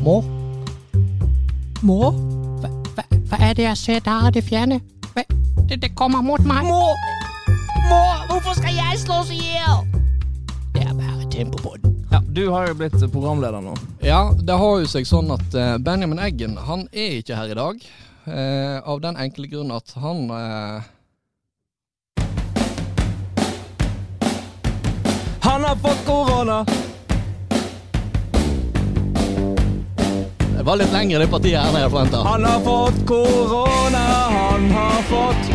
Mor? Må? Hva, hva, hva er det jeg ser der i det fjerne? Hva, det, det kommer mot meg. Må! Må! hvorfor skal jeg slås i hjel? Det er bare tempo på den. Ja, Du har jo blitt programleder nå. Ja, det har jo seg sånn at eh, Benjamin Eggen han er ikke her i dag. eh, av den enkle grunn at han eh, Han har fått korona! Det var litt lenger det partiet her enn jeg hadde forventa. Han har fått korona, han har fått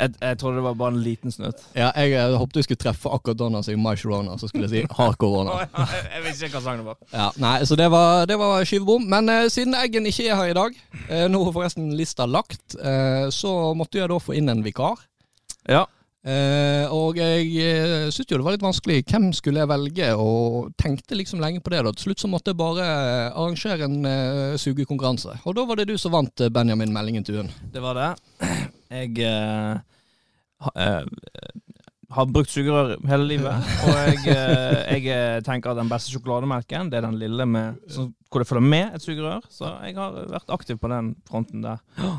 jeg, jeg trodde det var bare en liten snutt. Ja, jeg, jeg håpet du skulle treffe akkurat da han sa My Sharona, så skulle jeg si har korona. jeg, jeg visste ikke hva sangen var. Ja, nei, så det var, det var skyvebom. Men eh, siden Eggen ikke er her i dag, eh, nå er forresten lista lagt, eh, så måtte jeg da få inn en vikar. Ja. Eh, og jeg uh, syntes jo det var litt vanskelig. Hvem skulle jeg velge? Og tenkte liksom lenge på det. da Til slutt så måtte jeg bare eh, arrangere en uh, sugekonkurranse. Og da var det du som vant, eh, Benjamin Meldingen Tuen. Det var det. Jeg eh, ha, eh, har brukt sugerør hele livet, og jeg, eh, jeg eh, tenker at den beste sjokolademelken, det er den lille med, hvor det følger med et sugerør. Så jeg har vært aktiv på den fronten der.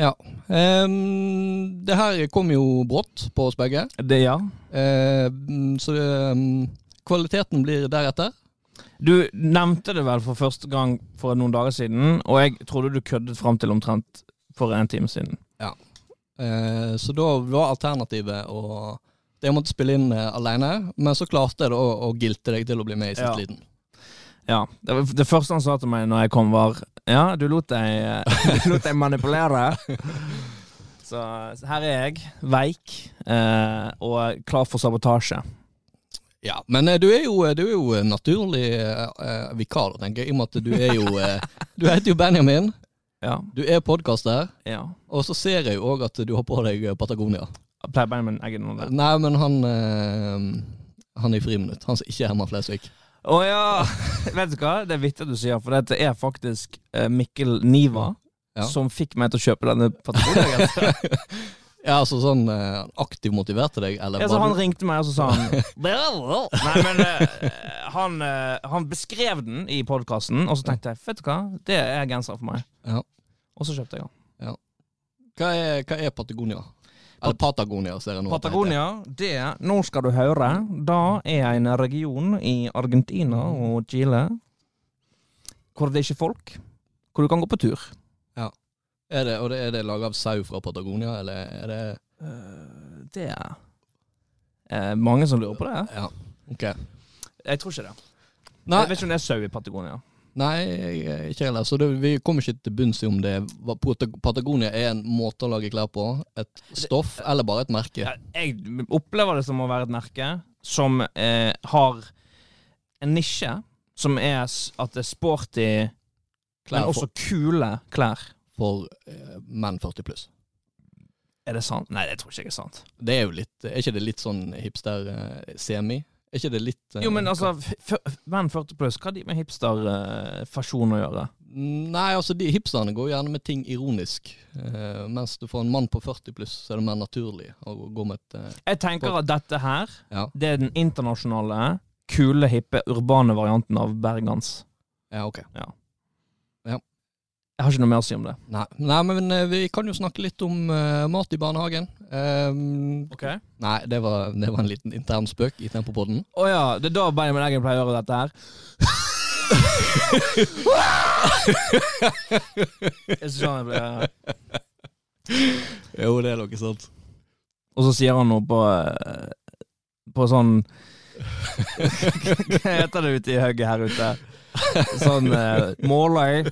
Ja. Um, det her kom jo brått på oss begge. Det, ja. Um, så um, kvaliteten blir deretter. Du nevnte det vel for første gang for noen dager siden, og jeg trodde du køddet fram til omtrent for en time siden. Eh, så da var alternativet å Jeg måtte spille inn uh, alene, men så klarte jeg da å, å gilte deg til å bli med i siste Ja. liten. Ja, det, var, det første han sa til meg når jeg kom, var Ja, du lot deg, du lot deg manipulere. Så, så her er jeg, veik, eh, og klar for sabotasje. Ja, Men eh, du er jo, du er jo eh, naturlig eh, eh, vikar, tenker jeg, i og med at du er jo eh, Du heter jo Benjamin, Ja. du er podkaster, ja. og så ser jeg jo òg at du har på deg eh, Patagonia. Pleier Benjamin Eggen noe det? Nei, men han eh, Han i friminutt. Han som ikke er Herman Flesvig. Å ja! Vet du hva? Det er vittig at du sier, for dette er faktisk eh, Mikkel Niva Ja. som fikk meg til å kjøpe denne Patagonia-genseren. Ja, altså sånn eh, aktivt motiverte deg, eller Ja, så han du- ringte meg, og så sa han Nei, men eh, han, han beskrev den i podkasten, og så tenkte jeg vet du hva, det er genser for meg. Ja. Og så kjøpte jeg den. hva, er, hva er Patagonia? Eller Patagonia, ser jeg nå. Patagonia, det Nå skal du høre. Da er en region i Argentina og Chile hvor det er ikke folk. Hvor du kan gå på tur. Ja. Er det, og det, er det laga av sau fra Patagonia, eller er det uh, Det er eh, mange som lurer på det. Ja, ok. Jeg tror ikke det. Nei, Jeg vet ikke om det er sau i Patagonia. Nei ikke heller. Så det, vi kommer ikke til bunns i om det Patagonia er en måte å lage klær på, et stoff, eller bare et merke. Jeg opplever det som å være et merke som eh, har en nisje, som er at det er sporty, Klær men også kule klær. For eh, menn 40 pluss. Er det sant? Nei, det tror ikke jeg er sant. Det er jo litt Er ikke det litt sånn hipster-semi? Er ikke det litt eh, Jo, men altså, f- 40 pluss, hva har de med hipsterfasjon å gjøre? Nei, altså de hipsterne går gjerne med ting ironisk. eh, mens du får en mann på 40 pluss, så er det mer naturlig å gå med et eh, Jeg tenker at dette her, Ja. det er den internasjonale, kule, hippe, urbane varianten av bergans. Ja, ok. Jeg har ikke noe mer å si om det. Nei, nei men eh, vi kan jo snakke litt om uh, mat i barnehagen. Um, Ok Nei, det var, det var en liten intern spøk i Tempopodden. Å ja, det er da Benjamin Eggen pleier å gjøre dette her. Jeg. Jo, det er noe sant. Og så sier han noe på eh, På sånn Hva heter det ute i hugget her ute? Sånn uh, Måløy.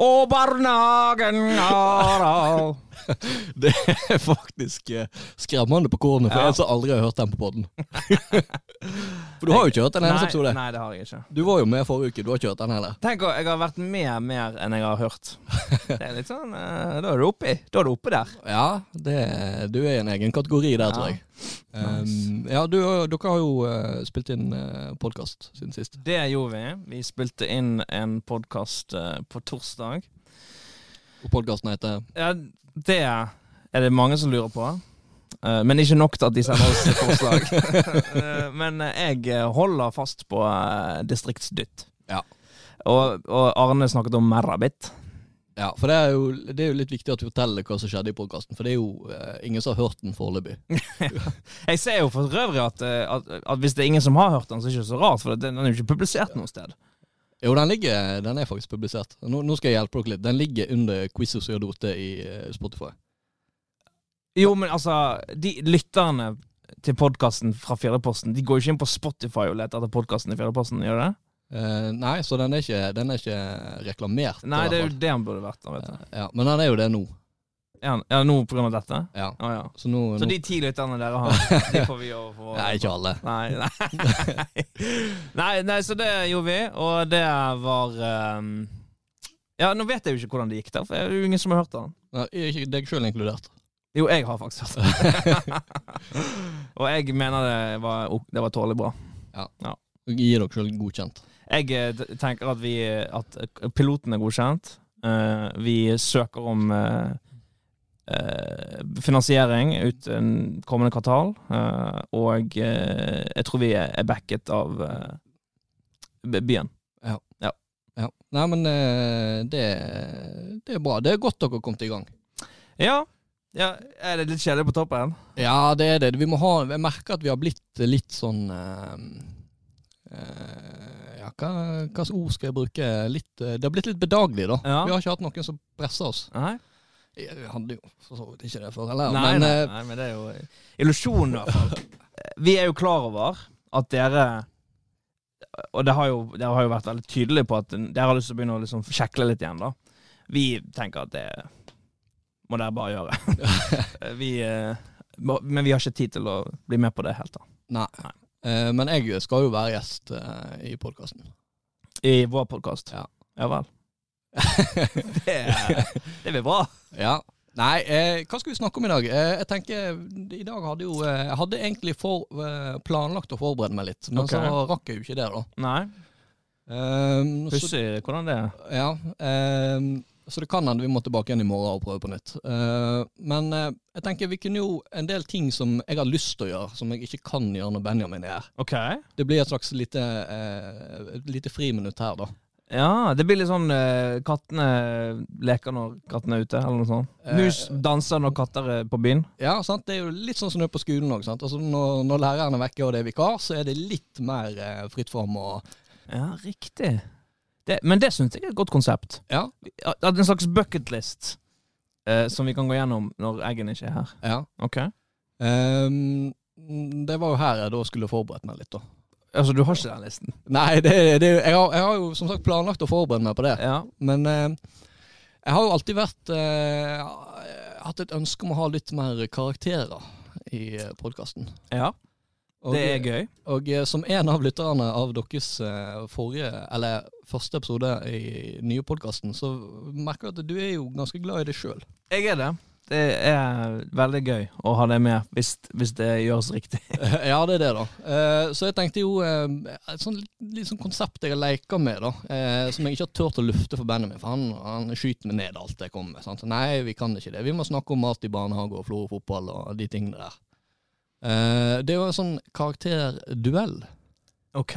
Og barnehagen av Det er faktisk eh, skremmende på kornet for Ja. en som aldri har hørt Tempopodden. for du har jo ikke hørt den eneste episode. nei, det har jeg ikke. Du var jo med forrige uke, du har ikke hørt den heller. Tenk, å- jeg har vært med mer enn jeg har hørt. Det er litt sånn eh, Da er du oppi. Da er du oppe der. Ja, det, du er i en egen kategori der, tror jeg. jeg. Um, ja, du, dere har jo uh, spilt inn uh, podkast siden sist. Det gjorde vi. Vi spilte inn en podkast på torsdag. Og podkasten heter Ja, det er det mange som lurer på. Eh, men ikke nok til at de sender oss forslag. Eh, men eh, jeg holder fast på distriktsdytt. Ja. Og, og Arne snakket om Merrabit. Ja, for det er, jo, det er jo litt viktig at du forteller hva som skjedde i podkasten, for det er jo eh, ingen som har hørt den foreløpig. Jeg ser jo for øvrig at, eh, at, at hvis det er ingen som har hørt den, så er det ikke så rart, for den den er jo ikke publisert noe sted. Jo, den ligger, den er faktisk publisert. Nå, nå skal jeg hjelpe dere litt. Den ligger under Quiz og Sørdote i eh, Spotify. Jo, men altså, de lytterne til podkasten fra Fjerdeposten, de går jo ikke inn på Spotify og leter etter podkasten i Fjerdeposten, gjør de det? Uh, nei, så den er ikke, den er ikke reklamert. Nei, det er jo det han burde vært. da, vet du. Ja, men den er jo det nå. Ja, ja nå av dette? Ja. Ah, ja. Så nå, Så nå de ti lytterne dere har, de får vi jo få Nei, ikke alle. Nei, nei. nei, nei, så det gjorde vi, og det var um... Ja, nå vet jeg jo ikke hvordan det gikk, der, for det er jo ingen som har hørt den. Nei, ikke deg sjøl inkludert. Jo, jeg har faktisk hørt det og jeg mener det var, det var tålelig bra. Gi dere sjøl godkjent. Jeg eh, tenker at vi At piloten er godkjent. Uh, vi søker om uh, uh, finansiering ut kommende kvartal. eh, og eh, jeg tror vi er backet av eh, b- byen. Ja. Nei, men eh, det, det er bra. Det er godt dere har kommet i gang. Ja. Ja. Er det litt kjedelig på toppen? Ja, det er det. Vi må ha Jeg merker at vi har blitt litt sånn uh, uh, Ja, hva, slags ord skal jeg bruke? Litt, uh, det har blitt litt bedagelig, da. Ja. Vi har ikke hatt noen som presser oss. Nei? Jeg hadde jo for så vidt ikke det før heller. Nei, men nei, nei, men det er jo illusjonen, i hvert fall. Vi er jo klar over at dere Og det har jo, dere har jo vært veldig tydelige på at dere har lyst til å begynne å liksom sjekle litt igjen, da. Vi tenker at det må dere bare gjøre. vi, eh, men vi har ikke tid til å bli med på det helt, da. nei. Nei. Eh, men jeg skal jo være gjest eh, i podkasten. I vår podkast. Ja. ja vel. det, det blir bra. ja. Nei, eh, hva skal vi snakke om i dag? Eh, jeg tenker, I dag hadde jo eh, Jeg hadde egentlig for, planlagt å forberede meg litt, men okay. så rakk jeg jo ikke det, da. Nei, Um, så, pussig hvordan det er. ja, ehm, så det kan hende vi må tilbake igjen i morgen og prøve på nytt. Eh, men eh, jeg tenker vi kunne jo en del ting som jeg har lyst til å gjøre, som jeg ikke kan gjøre når Benjamin er her. Okay. Det blir et slags lite, eh, lite friminutt her, da. Ja, det blir litt sånn uh, kattene leker når kattene er ute, eller noe sånt. Mus danser når katter er på byen. Ja, sant? Det er jo litt sånn som det er på skolen òg. Altså, når, når læreren er vekke og det er vikar, så er det litt mer uh, fritt fram og Ja, riktig. Det, men det syns jeg er et godt konsept. Ja. At En slags bucketlist eh, som vi kan gå gjennom når Eggen ikke er her. ja. Ok Um, det var jo her jeg da skulle forberedt meg litt, da. Altså, du har ikke den listen? Nei, det, det, jeg, har, jeg har jo som sagt planlagt å forberede meg på det. Ja. Men eh, jeg har jo alltid vært eh, hatt et ønske om å ha litt mer karakterer i podkasten. ja. Det er gøy. Og og som en av lytterne av deres eh, forrige, eller første episode i nye podkasten, så merker jeg at du er jo ganske glad i det sjøl. Jeg er det. Det er veldig gøy å ha det med, hvis, hvis det gjøres riktig. ja, det er det, da. Eh, så jeg tenkte jo eh, Et sånn litt sånn konsept jeg har leka med, da. eh, som jeg ikke har turt å lufte for bandet mitt. For han, han skyter meg ned alt jeg kommer med. Sant? Nei, vi kan ikke det. Vi må snakke om mat i barnehage og Florø fotball og de tingene der. Eh, det er jo en sånn karakterduell. OK.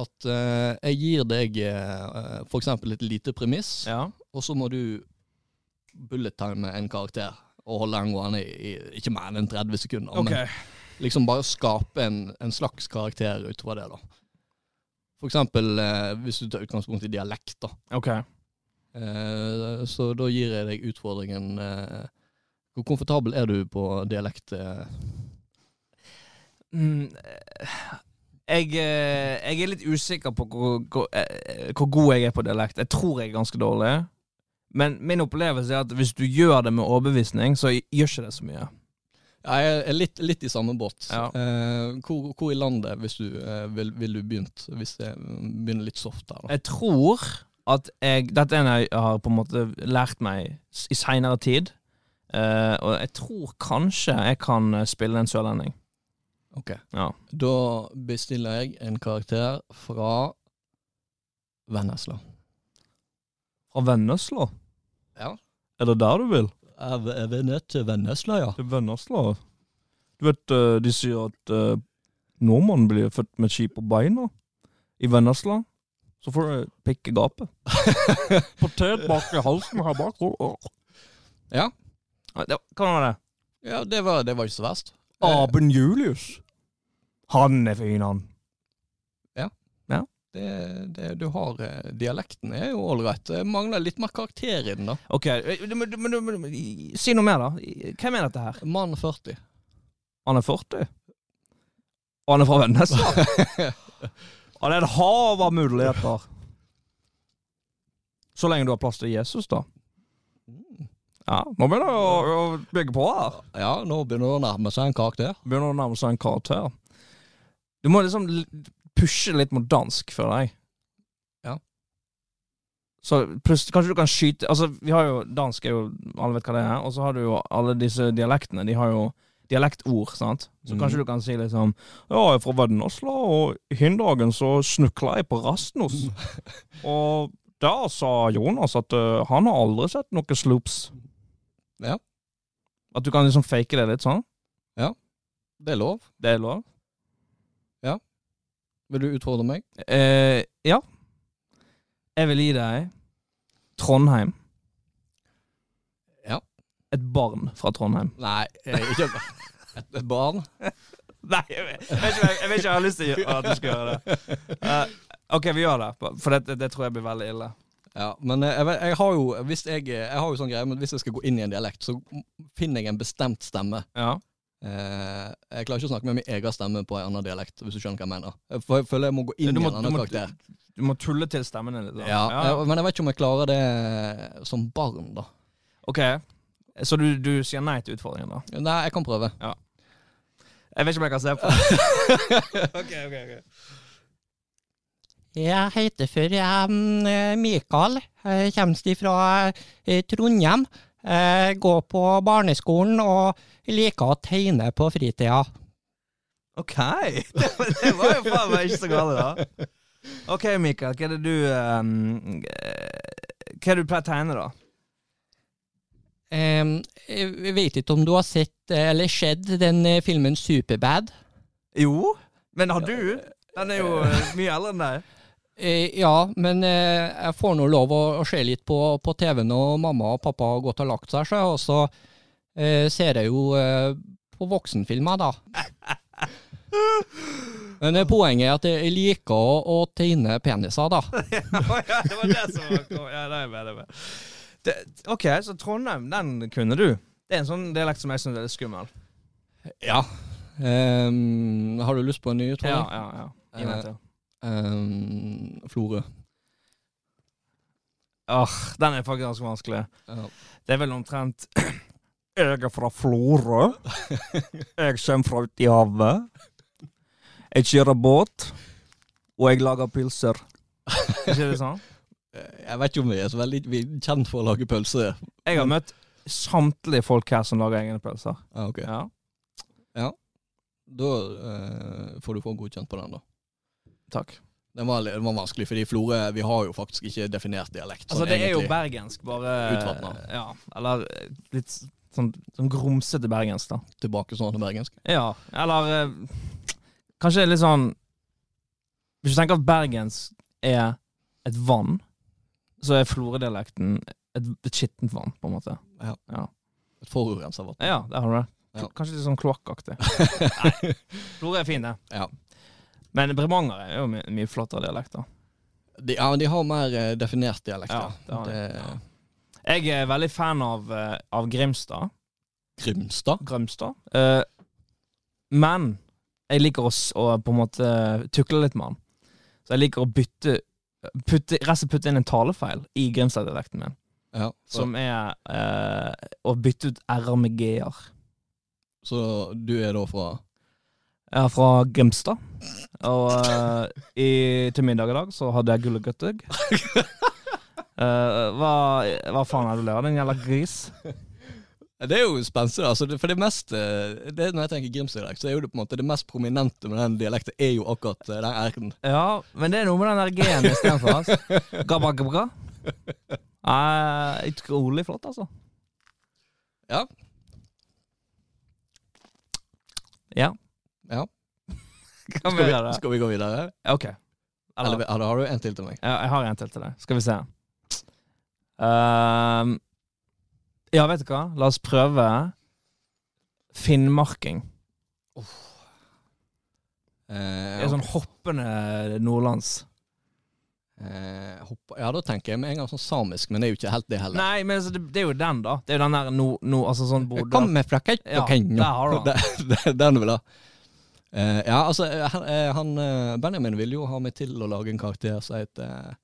At uh, jeg gir deg uh, f.eks. et lite premiss, Ja. og så må du bullet time en karakter og holde den gående i, i ikke mer enn 30 sekunder. Ok. Men liksom bare skape en, en slags karakter utover det, da. For eksempel uh, hvis du tar utgangspunkt i dialekt, da. Ok. Uh, så da gir jeg deg utfordringen eh, Hvor komfortabel er du på dialekt? Eh? Mm, eh, jeg, eh, jeg er litt usikker på hvor, hvor, eh, hvor god jeg er på dialekt. Jeg tror jeg er ganske dårlig. Men min opplevelse er at hvis du gjør det med overbevisning, så gjør ikke det så mye. Jeg er litt, litt i samme båt. Ja. Eh, hvor, hvor i landet hvis du, vil, vil du begynt? Hvis jeg begynner litt soft der, da. Jeg tror at jeg Dette er en jeg har på en måte lært meg i seinere tid. Eh, og jeg tror kanskje jeg kan spille en sørlending. Ok. Ja. Da bestiller jeg en karakter fra Vennesla. Fra Vennesla? Ja. Er det der du vil? Jeg vil ned til Vennesla, ja. Til Vennesla? Du vet, eh, de sier at uh, nordmannen blir født med ski på beina. I Vennesla Så får du pikke gapet. Potet bak i halsen her bak. Ja. Ja, det, hva var det? Ja, det var, det var ikke så verst. Aben Julius. Han er fin, han. Ja. Det, det du har eh, Dialekten er jo ålreit. Det mangler litt mer karakter i den, da. Ok, må- du, må- du, si noe mer, da. Hvem er dette her? Mann 40. Han er 40. Og han er fra Vennesla. Han er et hav av muligheter. Så lenge du har plass til Jesus, da. Ja, nå begynner det å, å bygge på her. Ja, nå begynner det å nærme seg en karakter. Begynner å nærme seg en karakter. Du må liksom pushe litt mot dansk, føler jeg. Ja. Så pluss, kanskje du kan skyte Altså, vi har jo Dansk er jo Alle vet hva det er. Og så har du jo alle disse dialektene. De har jo dialektord, sant. Så mm. kanskje du kan si liksom Ja, jeg er fra Vennesla, og i dagen så snukla jeg på Rastnos. og der sa Jonas at uh, han har aldri sett noe sloops. Ja. At du kan liksom fake det litt sånn. Ja. Det er lov. Det er lov. Vil du utfordre meg? Eh, ja. Jeg vil gi deg Trondheim. Ja. Et barn fra Trondheim. Nei, eh, ikke et, et barn. Nei, jeg vet, jeg vet ikke jeg vet ikke jeg har lyst til at du skal gjøre det. Uh, ok, vi gjør det, for det, det tror jeg blir veldig ille. Ja, men eh, jeg, vet- jeg har jo hvis jeg har jo sånn greie, men hvis jeg skal gå inn i en dialekt, så finner jeg en bestemt stemme. Ja. Eh, jeg klarer ikke å snakke med min egen stemme på en annen dialekt, hvis du skjønner hva jeg mener. Jeg fø- føler jeg må gå inn må, i en en du annen må- karakter. Du må tulle til stemmen din litt. da. Ja, eh, Men jeg vet ikke om jeg klarer det som barn, da. Ok, så du, du sier nei til utfordringen, da? Nei, jeg kan prøve. Jeg vet ikke om jeg kan se på. ok, ok, ok. Jeg heter for um, Mikael. Jeg kommer fra Trondheim. Jeg går på barneskolen og liker å tegne på fritida. Ok, det var, det var jo faen meg ikke så galt da. Ok, Mikael, hva er det du eh, Hva er det du pleier å tegne, da? Um, jeg vet ikke om du har sett eh, eller sett den eh, filmen Superbad? Jo, men har du? Den er jo eh, mye eldre enn deg. Eh, ja, men eh, jeg får nå lov å, å se litt på, på TV når mamma og pappa har gått og lagt seg, så, og så eh, ser jeg jo eh, på voksenfilmer, da. Men eh, poenget er at jeg liker å, å tegne peniser, da. ja, det var det som var Ja, det er med, det er med. Det, ok, så Trondheim, den kunne du. Det er en sånn dialekt som jeg syns er litt skummel. Ja. Um, har du lyst på en ny Ja, utfordring? ja, ja. Meg Ehm, Florø. Åh, den er faktisk ganske vanskelig. Ja. Det er vel omtrent Jeg er fra Florø. Jeg kommer fra uti havet. Jeg kjører båt. Og jeg lager pølser. Er ikke det sånn? Jeg vet ikke om vi er så veldig kjent for å lage pølser. Jeg har møtt samtlige folk her som lager egne pølser. Ah, ok. Ja. Da eh, får du få godkjent på den, da. Takk. Den var, den var vanskelig, fordi Florø Vi har jo faktisk ikke definert dialekt. Altså, sånn det er jo bergensk, bare Utvatna. Ja. Eller eh, litt sånn, sånn grumsete bergensk, da. tilbake sånn til bergensk. Ja, eller eh, Kanskje litt sånn Hvis du tenker at bergensk er et vann, så er Florø-dialekten et, et skittent vann, på en måte. Ja Et forurensa vann. Ja, der har du det. Ja. Kanskje litt sånn kloakkaktig. Nei, Florø er fin, det. Ja. Men Bremanger er jo mye, mye flottere dialekt, da. De, ja, men de har mer eh, definert dialekt. Ja, det har de. Ja. Jeg er veldig fan av, eh, av Grimstad. Grimstad. Grimstad. Eh, men jeg liker å, s- å på en måte tukle litt med han. Så jeg liker å bytte putte, slett putte inn en talefeil i Grimstad-dialekten min. Ja, så, Som er eh, å bytte ut r-er med g-er. så du er da fra Jeg er fra Grimstad. Og uh, i, til middag i dag så hadde jeg gullegøtteg. Uh, hva, hva faen er det du ler av, din jævla gris? Det er jo spenstig, altså, for det meste det, Når jeg tenker Grimstad-dialekt, så er jo det på en måte det mest prominente med den dialekten er jo akkurat eh, den r-en. Ja, men det er noe med den der G-en istedenfor. Altså. Gabba, gabba. Eh, utrolig flott, altså. Ja. Ja. Skal vi, skal vi gå videre? Ok. Eller, Eller, har du en til til meg? ja, jeg har en til til deg. Skal vi se. Ehm, ja, vet du hva? La oss prøve finnmarking. Eh, Det er sånn hoppende nordlands. eh, hopp, ja, da tenker jeg med en gang sånn samisk, men det er jo ikke helt det heller. Nei, men altså, det, det er jo den, da. Det er jo den der no, no, altså sånn Bodø Kom med fra Ja, der har du den. Den vil jeg ha. Eh, ja, altså, eh, han, eh, han Benjamin ville jo ha meg til å lage en karakter som heter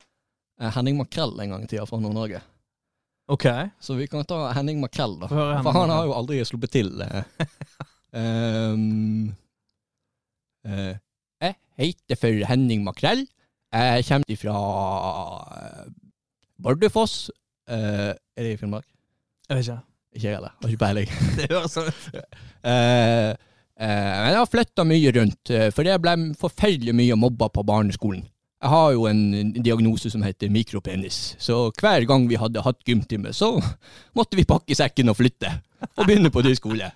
Henning Makrell en gang i tida fra Nord-Norge. OK. Så vi kan ta Henning Makrell, da. For han har jo aldri sluppet til. Ehm, eh, jeg heter for Henning Makrell. Jeg kommer fra Bardufoss. Uh, er det i Finnmark? Jeg vet ikke. Ikke jeg heller. Har ikke peiling. Det høres sånn ut. Eh, jeg har flytta mye rundt, eh, for jeg ble forferdelig mye mobba på barneskolen. Jeg har jo en diagnose som heter mikropenis, så hver gang vi hadde hatt gymtime, så måtte vi pakke sekken og flytte, og begynne på ny skole.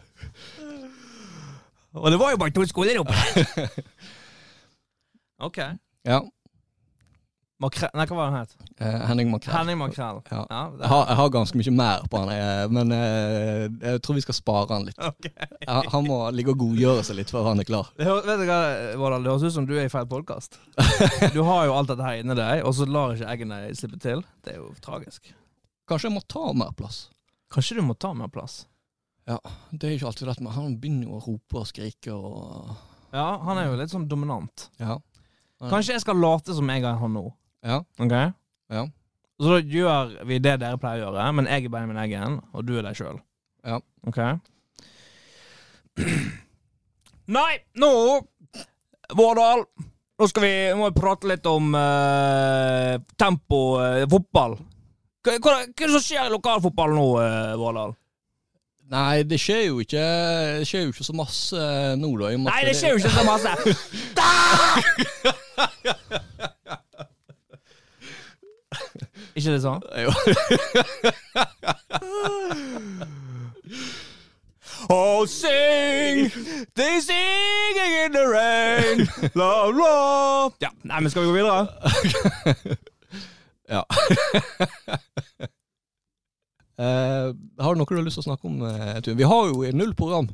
Og det var jo bare to skoler oppe OK. Ja. Makrell Nei, hva var han het? Eh, Henning Makrell. Henning Makrell. Ja. Ja, Jeg har, jeg har ganske mye mer på han, eh, men eh, jeg tror vi skal spare han litt. Okay. Han han må ligge og godgjøre seg litt før han er klar. Det, hø- vet du hva, Vårdal, det høres ut som du er i feil podkast. Du har jo alt dette her inni deg, og så lar ikke eggene slippe til. Det er jo tragisk. Kanskje jeg må ta mer plass. Kanskje du må ta mer plass? Ja, Det er ikke alltid lett, men han begynner jo å rope og skrike og Ja, han er jo litt sånn dominant. Ja. Kanskje jeg skal late som jeg er han nå. Ja. Ok? Ja. Så da gjør vi det dere pleier å gjøre, men jeg er Benjamin Eggen, og du er deg sjøl. Ja. Ok? Nei, nå Vårdal, nå skal vi må vi prate litt om uh, tempo uh, fotball. Hva, hva, hva er det som skjer i lokalfotballen nå, uh, Vårdal? Nei, det skjer jo ikke Det skjer jo ikke så masse nå, da. Nei, det skjer jo ikke så masse. ikke det sånn? Jo. Oh, sing, they singing in the rain, la, la. Ja, nei, men skal vi gå videre? Ja. uh, har du noe du har lyst til å snakke om? eh, Tune? Vi har jo null program.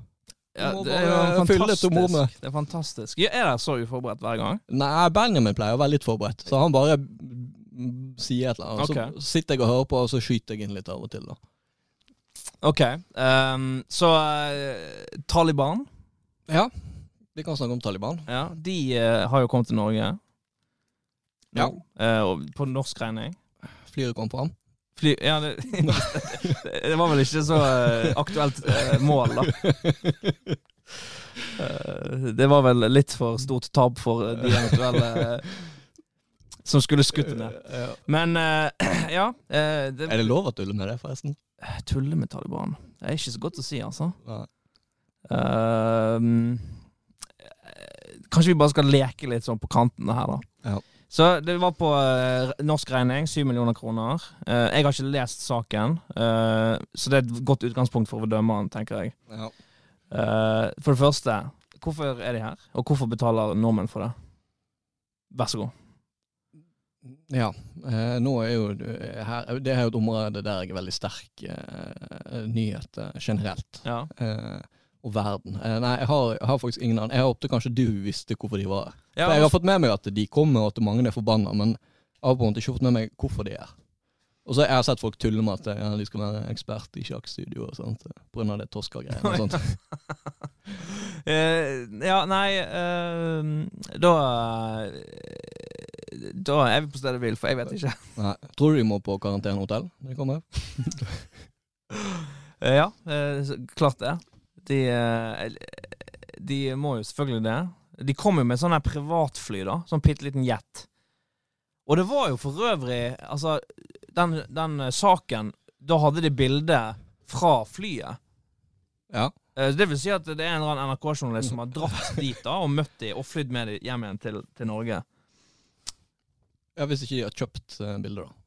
Ja, det er jo fantastisk. Det er fantastisk. Ja, er dere så uforberedt hver gang? Nei, Benjamin pleier å være litt forberedt, så han bare sier et eller annet. Okay. Så sitter jeg og hører på, og så skyter jeg inn litt av og til. da. Ok, Um, så uh, Taliban, Ja, vi kan snakke om Taliban. ja, de uh, har jo kommet til Norge. Ja. Uh, på norsk regning. Flyet kom fram. Fly, ja, det, det var vel ikke så aktuelt mål, da. Det var vel litt for stort tap for de eventuelle som skulle skutt ned. Men eh, ja eh, det, Er det lov å tulle med det, forresten? Tulle med Taliban. Det er ikke så godt å si, altså. Eh, kanskje vi bare skal leke litt sånn på kantene her, da. Ja. Så det var på uh, norsk regning, 7 millioner kroner. Uh, jeg har ikke lest saken, uh, så det er et godt utgangspunkt for å dømme den, tenker jeg. Ja. Eh, for det første, hvorfor er de her? Og hvorfor betaler nordmenn for det? Vær så god. Ja, eh, nå er jo eh, her, Det er jo et område der jeg er veldig sterk eh, nyheter generelt. Ja. Eh, og verden. Eh, nei, jeg har, jeg har faktisk ingen annen. Jeg håpte kanskje du visste hvorfor de var her. Ja, For jeg har fått med meg at de kommer, og at mange er forbanna, men jeg har på en måte ikke fått med meg hvorfor de er. Og så har jeg sett folk tulle med at ja, de skal være ekspert i sjakkstudio og sånt, pga. det Tosca-greiene og sånt. Eh, ja, nei uh, Da eh, Da er vi på stedet hvil, for jeg vet ikke. Nei. Tror du de må på karantenehotell når de kommer? Eh, ja, eh, klart det. De, eh, de må jo selvfølgelig det. De kom jo med sånn privatfly, da. Sånn bitte liten jet. Og det var jo for øvrig Altså, den, den saken Da hadde de bilde fra flyet. Ja. Det vil si at det er en NRK-journalist som har dratt dit da og møtt dem og flydd med dem hjem igjen til, til Norge. Ja, Hvis ikke de har kjøpt eh, bilder, da.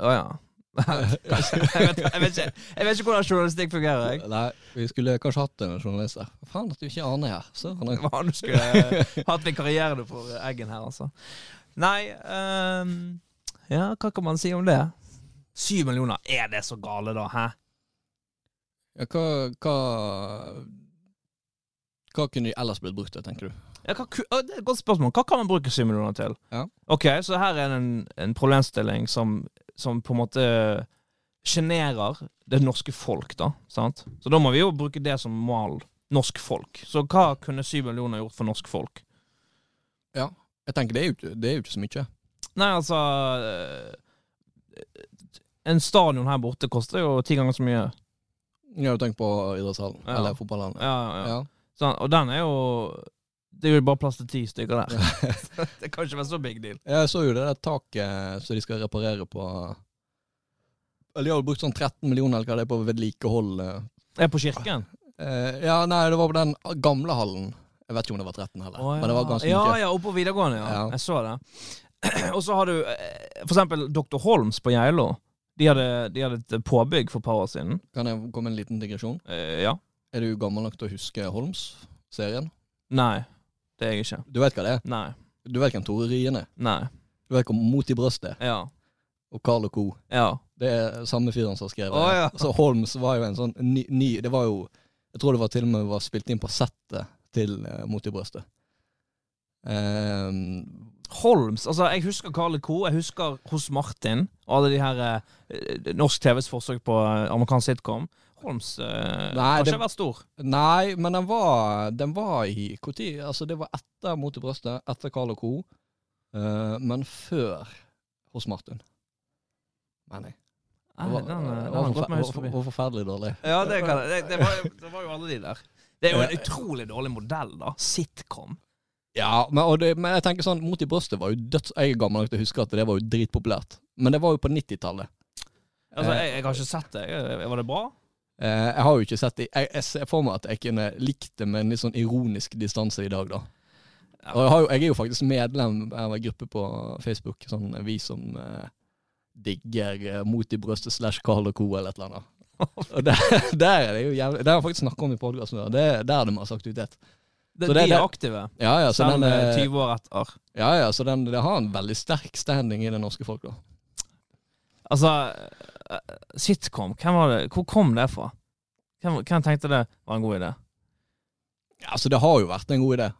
Å ja. jeg, vet, jeg, vet ikke, jeg vet ikke hvordan journalistikk fungerer. jeg. Nei, vi skulle kanskje hatt en journalist her. Faen at du ikke aner her. Søren. Hva du skulle hatt vikarierende for Eggen her, altså. Nei um, Ja, hva kan man si om det? Syv millioner, er det så gale, da? Hæ? Ja, hva, hva Hva kunne de ellers blitt brukt til, tenker du? Ja, hva, det er et godt spørsmål. Hva kan man bruke millioner til? Ja. Ok, så her er det en, en problemstilling som, som på en måte sjenerer det norske folk, da. Sant? Så da må vi jo bruke det som mal. Norsk folk. Så hva kunne syv millioner gjort for norsk folk? Ja, Jeg tenker det er jo, ikke- det er jo ikke så mye. Nei, altså eh, En stadion her borte koster jo ti ganger så mye. Har jo tenkt på idrettshallen. Ja. Eller fotballhallen. Ja, ja. Ja. Så, og den er jo Det er jo bare plass til ti stykker der. det kan ikke være så big deal. Jeg så jo det der taket som de skal reparere på Eller De har brukt sånn 13 millioner eller hva det er på vedlikehold. eh. Er på kirken? Eh, ja, nei, det var på den gamle hallen. Jeg vet ikke om det var 13 heller, Å, men det var ganske ja, mye. Ja, oppe på videregående, ja. Ja. Jeg så det. Og så har du eh, for eksempel Dr. Holms på Geilo. De de hadde et påbygg for et par år siden. Kan jeg komme med en liten digresjon? Eh, ja. Er du gammel nok til å huske Holms-serien? Nei, det er jeg ikke. Du vet hva det er? Nei. Du vet hvem Tore Ryen er? Nei. Du vet hvem Mot i brøstet Ja. og Carl og co. Ja. Det er samme fyren som har skrevet Å, ja. Så Holmes var jo en sånn ny, ny Det var jo Jeg tror det var til og med var spilt inn på settet til uh, Mot i brøstet. Um, Holms altså Jeg husker Carl Co. Jeg husker Hos Martin og alle de her eh, norsk TVs forsøk på eh, amerikansk sitcom. Holms uh, Nei, har det- ikke vært stor. nei, men den var Den var i Når? Altså, det var etter Mot i brøstet, etter Carl co. uh, men før hos Martin. Mener jeg. Det var, den, eh, den var, forfe- forferdelig dårlig. Ja, det, kan, det, det, det var jo alle de der. Det er jo en utrolig dårlig modell, da. Sitcom. Ja, men, det, men jeg tenker sånn Mot i brøstet var jo døds... Jeg er gammel nok til å huske at det var jo dritpopulært. Men det var jo på 90-tallet. Altså, jeg, jeg har ikke sett det. Var det bra? Eh, jeg har jo ikke sett det Jeg, jeg ser for meg at jeg kunne likt det med en litt sånn ironisk distanse i dag, da. Og jeg, har jo, jeg er jo faktisk medlem av en gruppe på Facebook, sånn vi som eh, digger eh, Mot i brøstet slash Carl og co. eller et eller annet. Og der, der er det jo jævlig Det har jeg faktisk snakka om i podkasten. Det er der de har sagt ut det. Det, de er det- aktive, Ja, ja, så selv om eh, eh, 20 år etter. ja, ja, så den, det har en veldig sterk standing i det norske folk, da. Altså, eh, sitcom, var det? hvor kom det fra? Hvem, hvem tenkte det var en god idé? Ja, altså, det har jo vært en god idé.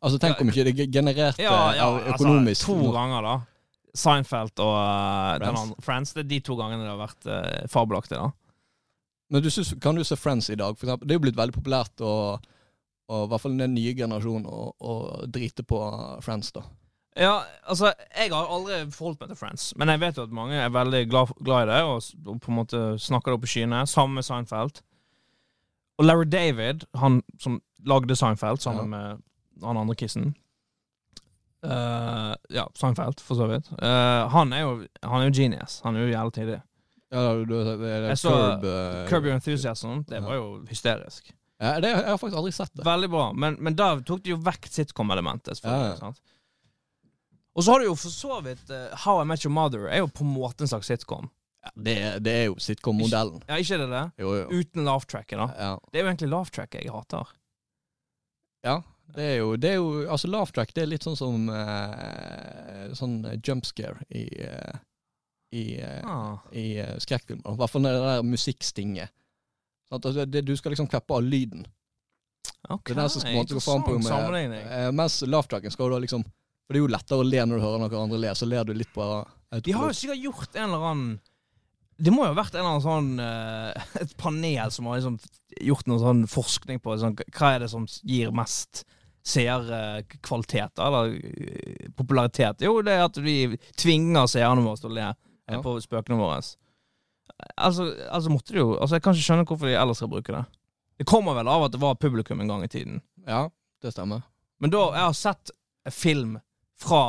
Altså, tenk om ikke det genererte Ja, ja, økonomisk altså, to ganger, da. Seinfeld og uh, Friends. andre, Friends. Det er de to gangene det har vært uh, fabelaktig, da. Men du synes, kan du se Friends i dag? For eksempel? det er jo blitt veldig populært, og, og i hvert fall den nye generasjonen, å drite på Friends, da. Ja, altså, jeg har aldri forholdt meg til Friends, men jeg vet jo at mange er veldig glad, glad i det, og, på en måte snakker det opp i skyene. Sammen med Seinfeld. Og Larry David, han som lagde Seinfeld sammen med han andre kissen uh, Ja, Seinfeld, for så vidt. Uh, han, er jo, han er jo genius. Han er jo jævlig tidlig. Ja, du, du, det, det, Jeg så Curb, uh, Curb Your Enthusiasm, det var jo hysterisk. ja, det, Jeg har faktisk aldri sett det. Veldig bra, men, men da tok de jo vekk sitcom-elementet. Ja, ja. sant? Og så har du jo for så vidt uh, How I Met Your Mother er jo på en måte en slags sitcom. Det, det er jo sitcom-modellen. Ja, ikke det det? Jo, jo. Uten laugh-tracket, da. Ja. Det er jo egentlig laugh-tracket jeg hater. ja. Det er jo, det er jo Altså, laugh track det er litt sånn som uh, Sånn jump scare i uh, I, eh, Ah. i eh, skrekkfilmer. I hvert fall det der musikkstinget. Sånn at det, det, du skal liksom kveppe av lyden. Ok, Det er den som på en måte gå fram på med, eh, Mens laugh-tracken skal du da liksom For det er jo lettere å le når du hører noen andre le, så ler du litt på De har jo sikkert gjort en eller annen Det må jo ha vært en eller annen sånn eh, Et panel som har liksom gjort noe sånn forskning på sånn, hva er det som gir mest seerkvalitet, eller eh, popularitet. Jo, det er at vi tvinger seerne våre til å le eh, Ja. på spøkene våre. Altså, altså måtte det jo Altså, jeg kan ikke skjønne hvorfor de ellers skal bruke det. Det kommer vel av at det var publikum en gang i tiden. Ja, det stemmer. Men da, jeg har sett film fra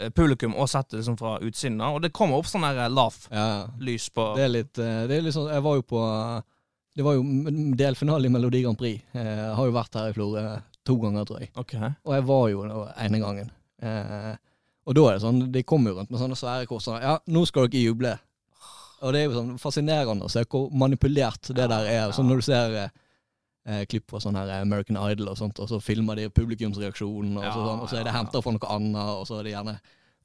eh, publikum og sett det liksom fra utsiden, da, og det kommer opp sånn der laugh-lys på det er litt eh, Det er litt sånn Jeg var jo på Det var jo delfinale i Melodi Grand Prix. Jeg har jo vært her i Florø to ganger, tror jeg. Ok. Og jeg var jo den ene gangen. Eh, og da er det sånn De kommer jo rundt med sånne svære kors. sånn, Ja, nå skal dere juble. Og det er jo sånn fascinerende å se hvor manipulert det der er. Sånn når du ser eh, klipp fra sånn her American Idol og sånt, og så filmer de publikumsreaksjonen, og, så, Ja, sånn, og så er det ja, henta fra noe annet, og så har de gjerne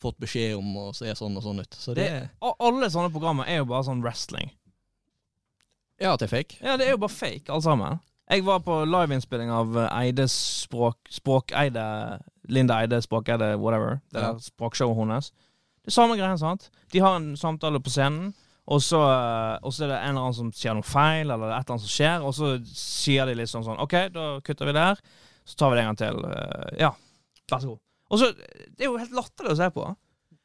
fått beskjed om å se sånn og sånn ut. Så det, Det, alle sånne programmer er jo bare sånn wrestling. Ja, at det er fake. Ja, det er jo bare fake, alle sammen. Jeg var på liveinnspilling av eh, Eides språk... Språkeide Linda Eide, Språkeide, whatever. Det Ja. der språkshowet hennes. Det er samme greien, sant? De har en samtale på scenen, og så, eh, og så er det en eller annen som sier noe feil, eller et eller annet som skjer, og så sier de liksom sånn OK, da kutter vi der. Så tar vi det en gang til. Eh, Ja, vær så god. Og så Det er jo helt latterlig å se på.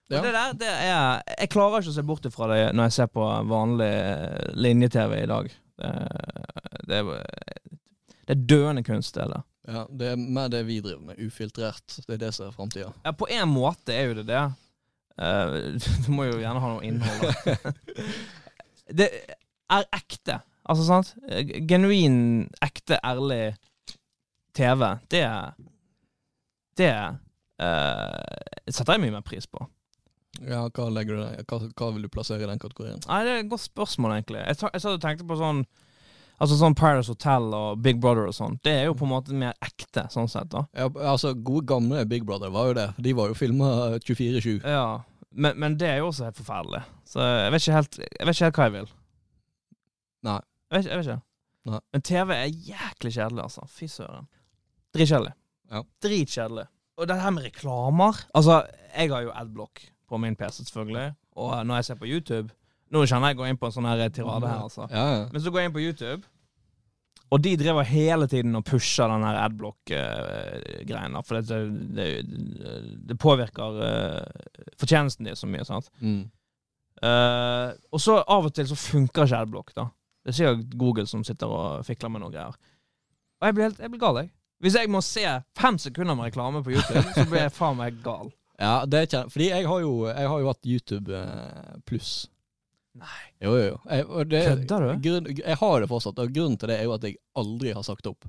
Ja. Det der, det er Jeg klarer ikke å se bort ifra det når jeg ser på vanlig eh, linje-TV i dag. Det, det, det er døende kunst, det der. Ja, det er mer det vi driver med. Ufiltrert. Det er det som er framtida. Ja, på en måte er jo det det. Eh, du må jo gjerne ha noe innhold. det er ekte. Altså, sant? Genuin, ekte, ærlig TV. Det Det uh, setter jeg mye mer pris på. Ja, hva? Hva, hva vil du plassere i den kategorien? Nei, Det er et godt spørsmål, egentlig. Jeg, jeg satt og tenkte på sånn Altså sånn Paradise Hotel og Big Brother og sånn. Det er jo på en måte mer ekte, sånn sett. da Ja, altså, Gode gamle Big Brother var jo det. De var jo filma 24-7. Ja, men, men det er jo også helt forferdelig. Så jeg vet ikke helt, jeg vet ikke helt hva jeg vil. Nei. Jeg vet, jeg vet ikke. Nei. Men TV er jæklig kjedelig, altså. Fy søren. Dritkjedelig. Ja. Dritkjedelig. Og det her med reklamer Altså, jeg har jo adblock på min PC, selvfølgelig. Og når jeg ser på YouTube Nå kjenner jeg jeg går inn på en sånn her tirade her, altså. Ja, ja. Men så går jeg inn på YouTube, og de driver hele tiden og pusher den her adblock-greien. for det, det, det påvirker uh, fortjenesten din så mye. sant? Mm. Uh, og så av og til så funker ikke adblock. da. Det er sikkert Google som sitter og fikler med noe greier. Og jeg blir, helt, jeg blir gal, jeg. Hvis jeg må se fem sekunder med reklame på YouTube, så blir jeg faen meg gal. ja, det er ikke Fordi jeg har jo, jeg har jo hatt YouTube eh, pluss. Nei. Jo, jo, jo. Jeg, og det, Kødder du? Grunn, jeg har det fortsatt, og grunnen til det er jo at jeg aldri har sagt opp.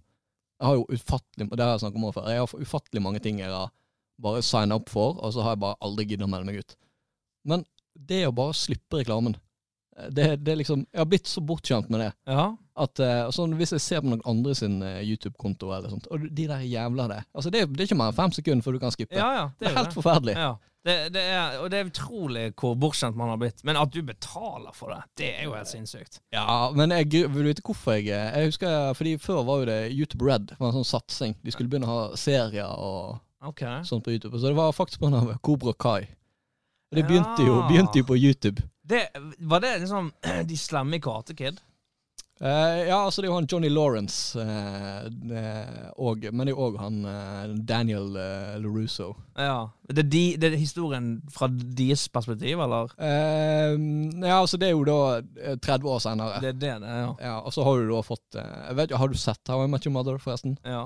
Jeg har jo ufattelig Det har jeg snakket om før. Jeg har ufattelig mange ting jeg har bare signa opp for, og så har jeg bare aldri giddet å melde meg ut. Men det å bare slippe reklamen det, det er liksom Jeg har blitt så bortskjemt med det. Ja. At uh, sånn, Hvis jeg ser på noen andre sin uh, YouTube-konto, eller sånt, og de der jævla det Altså Det, det er ikke mer enn fem sekunder før du kan skippe. ja, ja. det er jo helt forferdelig. Ja. Det, det er, og det er utrolig hvor bortskjemt man har blitt. Men at du betaler for det, det er jo helt sinnssykt. Ja, men jeg vil du vite hvorfor jeg eh, Jeg husker, fordi Før var jo det YouTube Red. Det var en sånn satsing. De skulle begynne å ha serier og okay. sånt på YouTube. Så det var faktisk på grunn av Cobra Kai. Og det begynte jo, begynte jo på YouTube. Det, var det liksom de slemme i Karate Kid? Uh, ja, altså det er jo han Johnny Lawrence, uh, og, men det er jo òg han Daniel LaRusso. Ja. Det er, de, det er historien fra deres perspektiv, eller? Ja, altså det er jo da eh, 30 år senere. Det er det det ja. Ja, og så har du da fått jeg vet, Har du sett How I Met Your Mother, forresten? ja.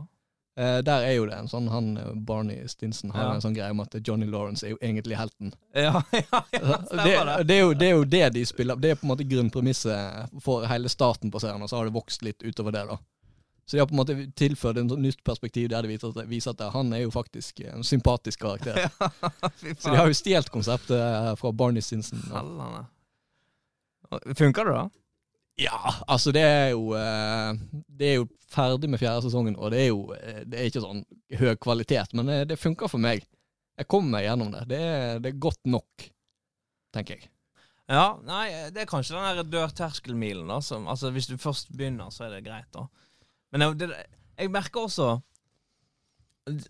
Eh, der er jo det en sånn han eh, Barney Stinson har Ja. en sånn greie om at Johnny Lawrence er jo egentlig helten. Ja, ja, ja, det, det. det, er jo, det er jo det de spiller Det er på en måte grunnpremisset for hele starten på serien, og så har det vokst litt utover det, da. Så de har på en måte tilført et nytt perspektiv der det viser viser at han er jo faktisk en sympatisk karakter. Så de har jo stjålet konseptet eh, fra Barney Stinson. Funker det, da? Ja, altså det er jo eh, Det er jo ferdig med fjerde sesongen, og det er jo eh, Det er ikke sånn høy kvalitet, men det, det funker for meg. Jeg kommer meg gjennom det. Det det er godt nok, tenker jeg. Ja, nei, det er kanskje den der dørterskelmilen, da. Som, altså, hvis du først begynner, så er det greit, da. Men jeg, det, jeg merker også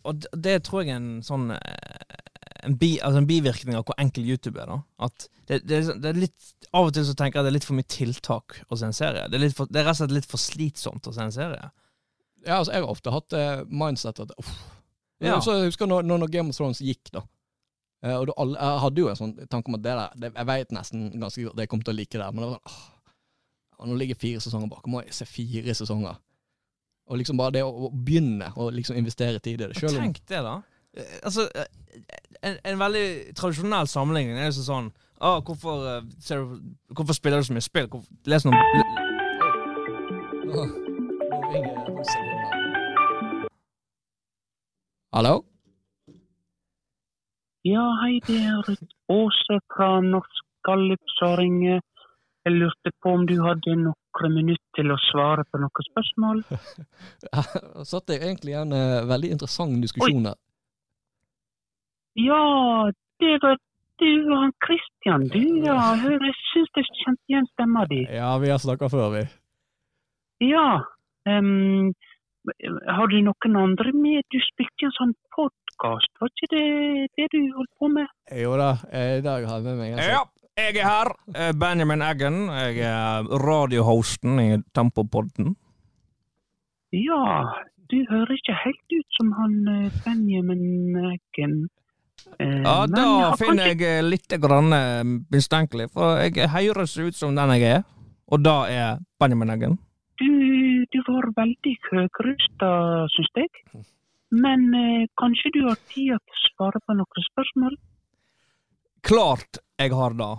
Og det, tror jeg er en sånn eh, en, bi, altså en bivirkning av hvor enkel YouTube er. da At det, det, det er litt Av og til så tenker jeg det er litt for mye tiltak å se en serie. Det er, for, det er rett og slett litt for slitsomt å se en serie. Ja, altså Jeg har ofte hatt eh, mindset at uff. Ja. Så jeg husker når, når Game of Thrones gikk, da. Eh, og da alle, Jeg hadde jo en sånn tanke om at det der Jeg vet nesten ganske godt at jeg kom til å like det, men det var sånn åh, Nå ligger fire sesonger bak, må jeg se fire sesonger. Og liksom bare det å, å begynne å liksom investere tid i det. Selv om Tenk det, da. Eh, Altså, eh, en, en veldig tradisjonell sammenligning er jo så sånn ah, hvorfor, eh, du, hvorfor spiller du så mye spill? Hvorfor, les noen. Hallo? Ja, hei, det er Åse fra Norsk Gallup som ringer. Jeg lurte på om du hadde noen minutter til å svare på noen spørsmål. Satt jeg egentlig i en veldig interessant diskusjon her. Ja, det var du og han Christian, du. Ja, hør, jeg syns jeg kjente igjen stemma di. Ja, vi har snakka før, vi. Ja. Um, har du noen andre med? Du spilte en sånn podkast, var ikke det det du holdt på med? Jo da, eh, i dag har jeg med meg en Ja, jeg er her. Eh, Benjamin Eggen. Jeg er radiohosten i Tempopodden. Ja, du hører ikke helt ut som han eh, Benjamin Eggen. Eh, Ja, da har finner jeg litt grann eh, mistenkelig, for jeg høres ut som den jeg er. Og da er Benjamin Eggen. Du, du var veldig høyrusta, syns jeg. Men eh, kanskje du har tid til å svare på noen spørsmål? Klart jeg har det.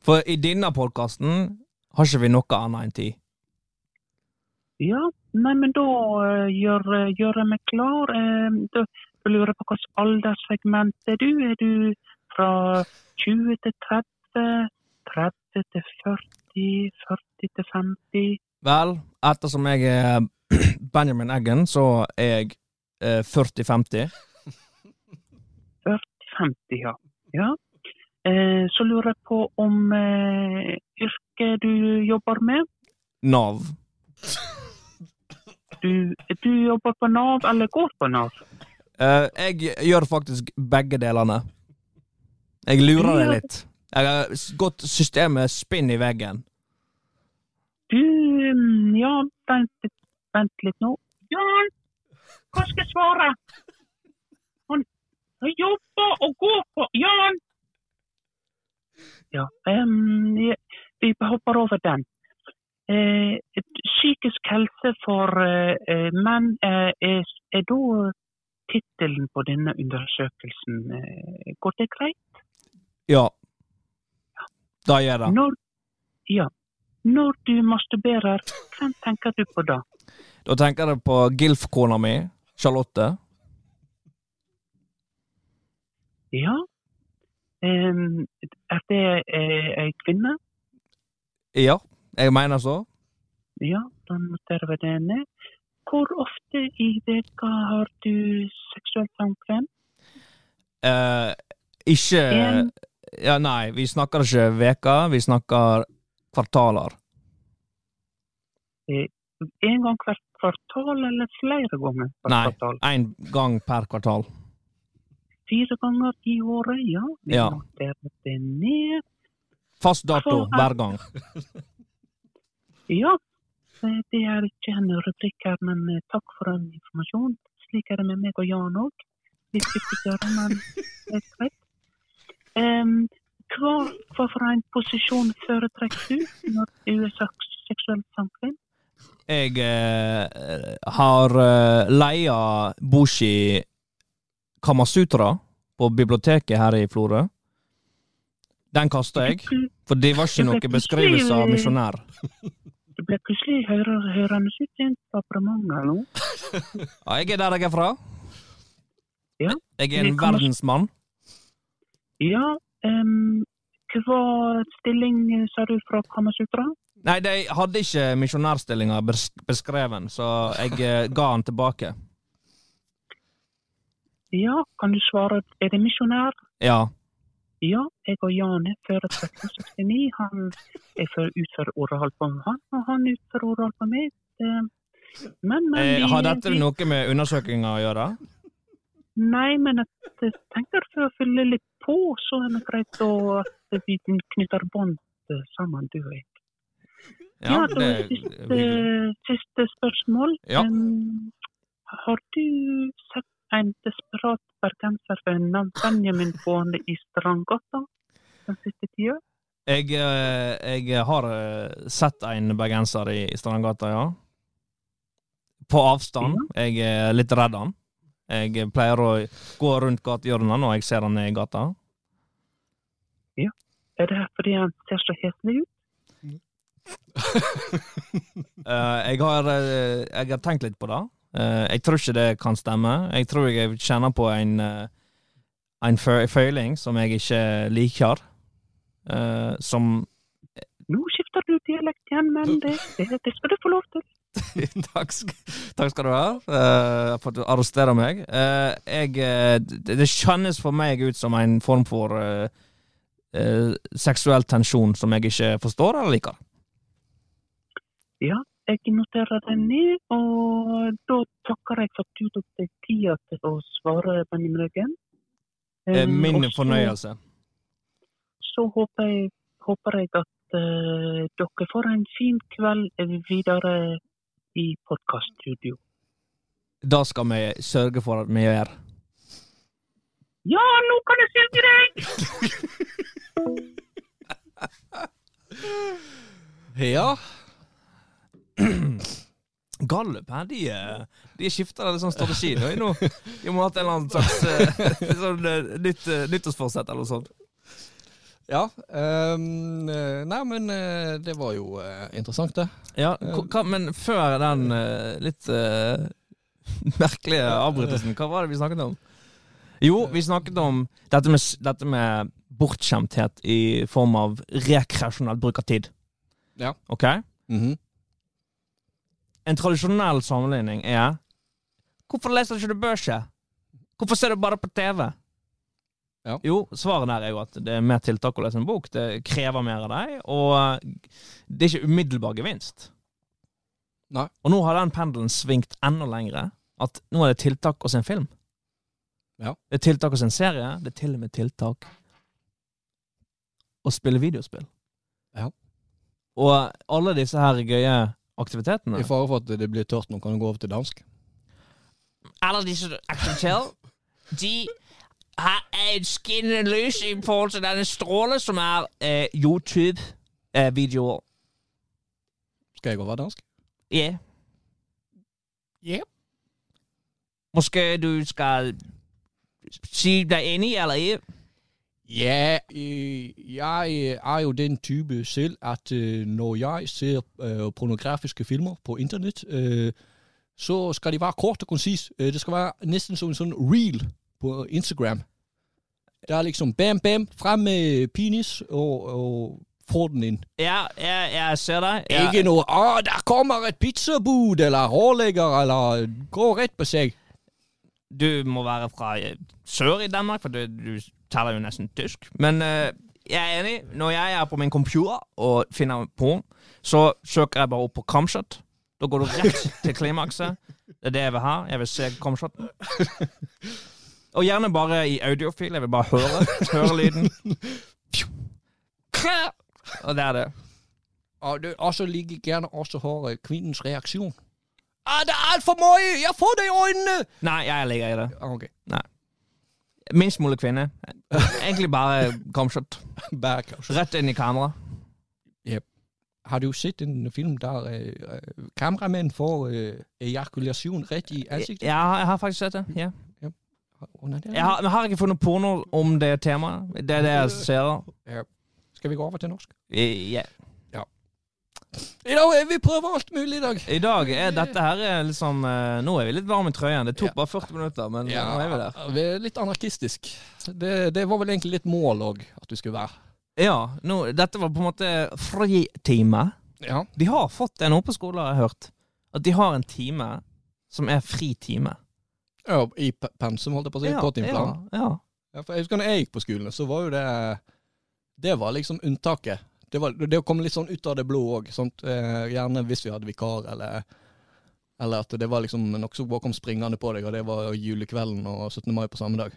For i denne podkasten har ikke vi noe annet enn tid. Ja, nei, men da uh, gjør, gjør jeg meg klar. Uh, da da lurer på hvilket alderssegment er du? Er du fra 20 til 30, 30 til 40, 40 til 50? Vel, ettersom jeg er Benjamin Eggen, så er jeg eh, 40-50. 40-50, ja. ja. Eh, så lurer jeg på om eh, yrket du jobber med. Nav. Du, du jobber på Nav eller går på Nav? Eh, jeg gjør faktisk begge delene. Jeg lurer deg litt. Jeg har gått systemet spinn i veggen. Du, mm, ja, vent, litt- vent litt nå. Jan, hva skal jeg svare? Han han jobber og går på Jan! Ja, um, vi hopper over den. Eh, psykisk helse for eh, eh, menn eh, er, er da tittelen på denne undersøkelsen. Eh, går det greit? Ja. Da gjør det. Når, ja. Når du masturberer, hvem tenker du på da? Da tenker jeg på Gilf-kona mi, Charlotte. Ja. Er det eh, ei kvinne? Ja, jeg mener så. Ja, da noterer vi det ned. Hvor ofte i veka har du seksuelt samkvem? Uh, ikke En- Ja, nei, vi snakker ikke veka, vi snakker kvartaler. En gang hvert kvartal, eller flere ganger hvert Nei. kvartal? Én gang per kvartal. Fire ganger i året, ja. Vi Ja. noterer det ned. Fast dato er- hver gang. Ja, det er ikke en rubrikk her, men eh, takk for den informasjonen. Slik er det med meg og Jan òg. Vi viktigere, men helt greit. Em, hva, hva for en posisjon foretrekker du når du er seks- seksuelt samkvem? Jeg eh, har uh, leia Boshi Kamasutra på biblioteket her i Florø. Den kasta jeg, for det var ikke noe beskrivelse av misjonær. Det ble plutselig hørende ut i en departement her nå. Ja, jeg er der jeg er fra. Ja. Jeg er en verdensmann. Ja, um, hva stilling sa du fra Kamasutra? Nei, de hadde ikke misjonærstillinga bes- beskreven, så jeg eh, ga den tilbake. Ja, kan du svare, er det misjonær? Ja. Ja, jeg og Jane fører før 1369. Han er for utfører oral på han, og han utfører oral på meg. Men, men Eh, har dette vi- noe med undersøkinga å gjøre? Nei, men jeg tenker for å fylle litt på, så er det greit at vi knytter bånd eh, sammen, du og jeg. Ja, ja det siste, er siste spørsmål. Ja. Um, har du sett en desperat bergenser ved navn Benjamin gående i Strandgata den siste tida? Jeg, eh, jeg har eh, sett en bergenser i, Strandgata, ja. På avstand. Jeg er litt redd han. Jeg pleier å gå rundt gatehjørnet når jeg ser han i gata. Er det fordi han ser så heslig ut? Eh, jeg, har, jeg har tenkt litt på det. Eh, jeg tror ikke det kan stemme. Jeg tror jeg kjenner på en, eh, en føling som jeg ikke liker. eh, som Nå skifter du dialekt igjen, men det, det, skal du få lov til. takk, takk skal du ha uh, for at du arresterer meg. Uh, jeg, eh, det, det kjennes for meg ut som en form for seksuell tensjon som jeg ikke forstår eller liker. Ja, jeg noterer det ned, og da takker jeg for at du tok deg tida til å svare, Benjamin Røggen. Um, min også, fornøyelse. Så håper jeg, håper jeg at uh, dere får en fin kveld videre i podkaststudio. Da skal vi sørge for at vi gjør. Ja, nå kan jeg synge deg! Ja. Gallup her, de, eh, de skifter litt sånn strategi nå. De må ha hatt en eller annen slags eh, sånn, eh, nytt, nyttårsforsett eller noe sånt. Ja. eh, nei, men det var jo interessant, det. Ja, hva, men før den litt uh, merkelige avbrytelsen, hva var det vi snakket om? Jo, vi snakket om dette med, dette med bortskjemthet i form av rekreasjonell bruk av tid. Ja. Ok? Mhm. En tradisjonell sammenligning er Hvorfor leser du ikke du børser? Hvorfor ser du bare på TV? Ja. Jo, svaret der er jo at det er mer tiltak å lese en bok. Det krever mer av deg, og det er ikke umiddelbar gevinst. Nei. Og nå har den pendelen svingt enda lengre. At nå er det tiltak å se en film. Ja. Det er tiltak å se en serie. Det er til og med tiltak å spille videospill. Ja. Og alle disse her gøye aktivitetene I fare for at det blir tørt nå, kan du gå over til dansk. Alle disse aktivitetene, de har en skinnende lys i forhold til denne stråle som er eh, YouTube-videoer. Skal jeg over dansk? Ja. Yep. Måske du skal si deg enig eller ikke? Ja, øh, jeg er jo den type selv, at øh, når jeg ser øh, pornografiske filmer på internett, øh, så skal de være kort og konsis. Øh, det skal være nesten som en sånn reel på Instagram. Det er liksom bam, bam, frem med penis, og, og få den inn. Ja, ja, jeg ser deg. Ja. Ikke noe 'Å, der kommer et pizzabud', eller hårlegger, eller 'gå rett på seg'. Du må være fra eh, sør i Danmark, for du, du taler jo nesten tysk. Men eh, jeg er enig. Når jeg er på min computer og finner porn, så søker jeg bare opp på camshot. Da går du rett til klimakset. Det er det jeg vil ha. Jeg vil se camshoten. Og gjerne bare i audiofil. Jeg vil bare høre, høre lyden. Og det er det. Og det også liker gjerne også høre kvinnens reaksjon. Ah, det er altfor mye! Jeg får det i øynene! Nei, jeg ligger i det. Ah, Nei. Minst mulig kvinne. Egentlig bare camshot. Bærekraft. Rett inn i kamera. Har du sett en film der øh, øh, kameramenn får uh, ejakulasjon rett i ansiktet? Ja, jeg har faktisk sett det. Ja. Yep. Jeg, har, jeg har ikke funnet porno om det temaet. Det er det jeg ser. Skal vi gå over til norsk? Ja. I dag er vi prøver alt mulig i dag. I dag er dette her er liksom eh, Nå er vi litt varme i trøyen. Det tok Ja. bare 40 minutter, men nå er vi der. vi er litt anarkistisk. Det, det var vel egentlig litt mål òg, at du skulle være. Ja, nå, dette var på en måte fritime. Ja. De har fått det nå på skolen, har jeg hørt. At de har en time som er fri time. ja I pensum, holdt jeg på å si. på timeplanen. ja, ja. Ja, for jeg husker når jeg gikk på skolen, så var jo det Det var liksom unntaket. Det, var, det å komme litt sånn ut av det blå òg. Eh, gjerne hvis vi hadde vikar, eller Eller at det var liksom noe som bare kom springende på deg, og det var julekvelden og 17. mai på samme dag.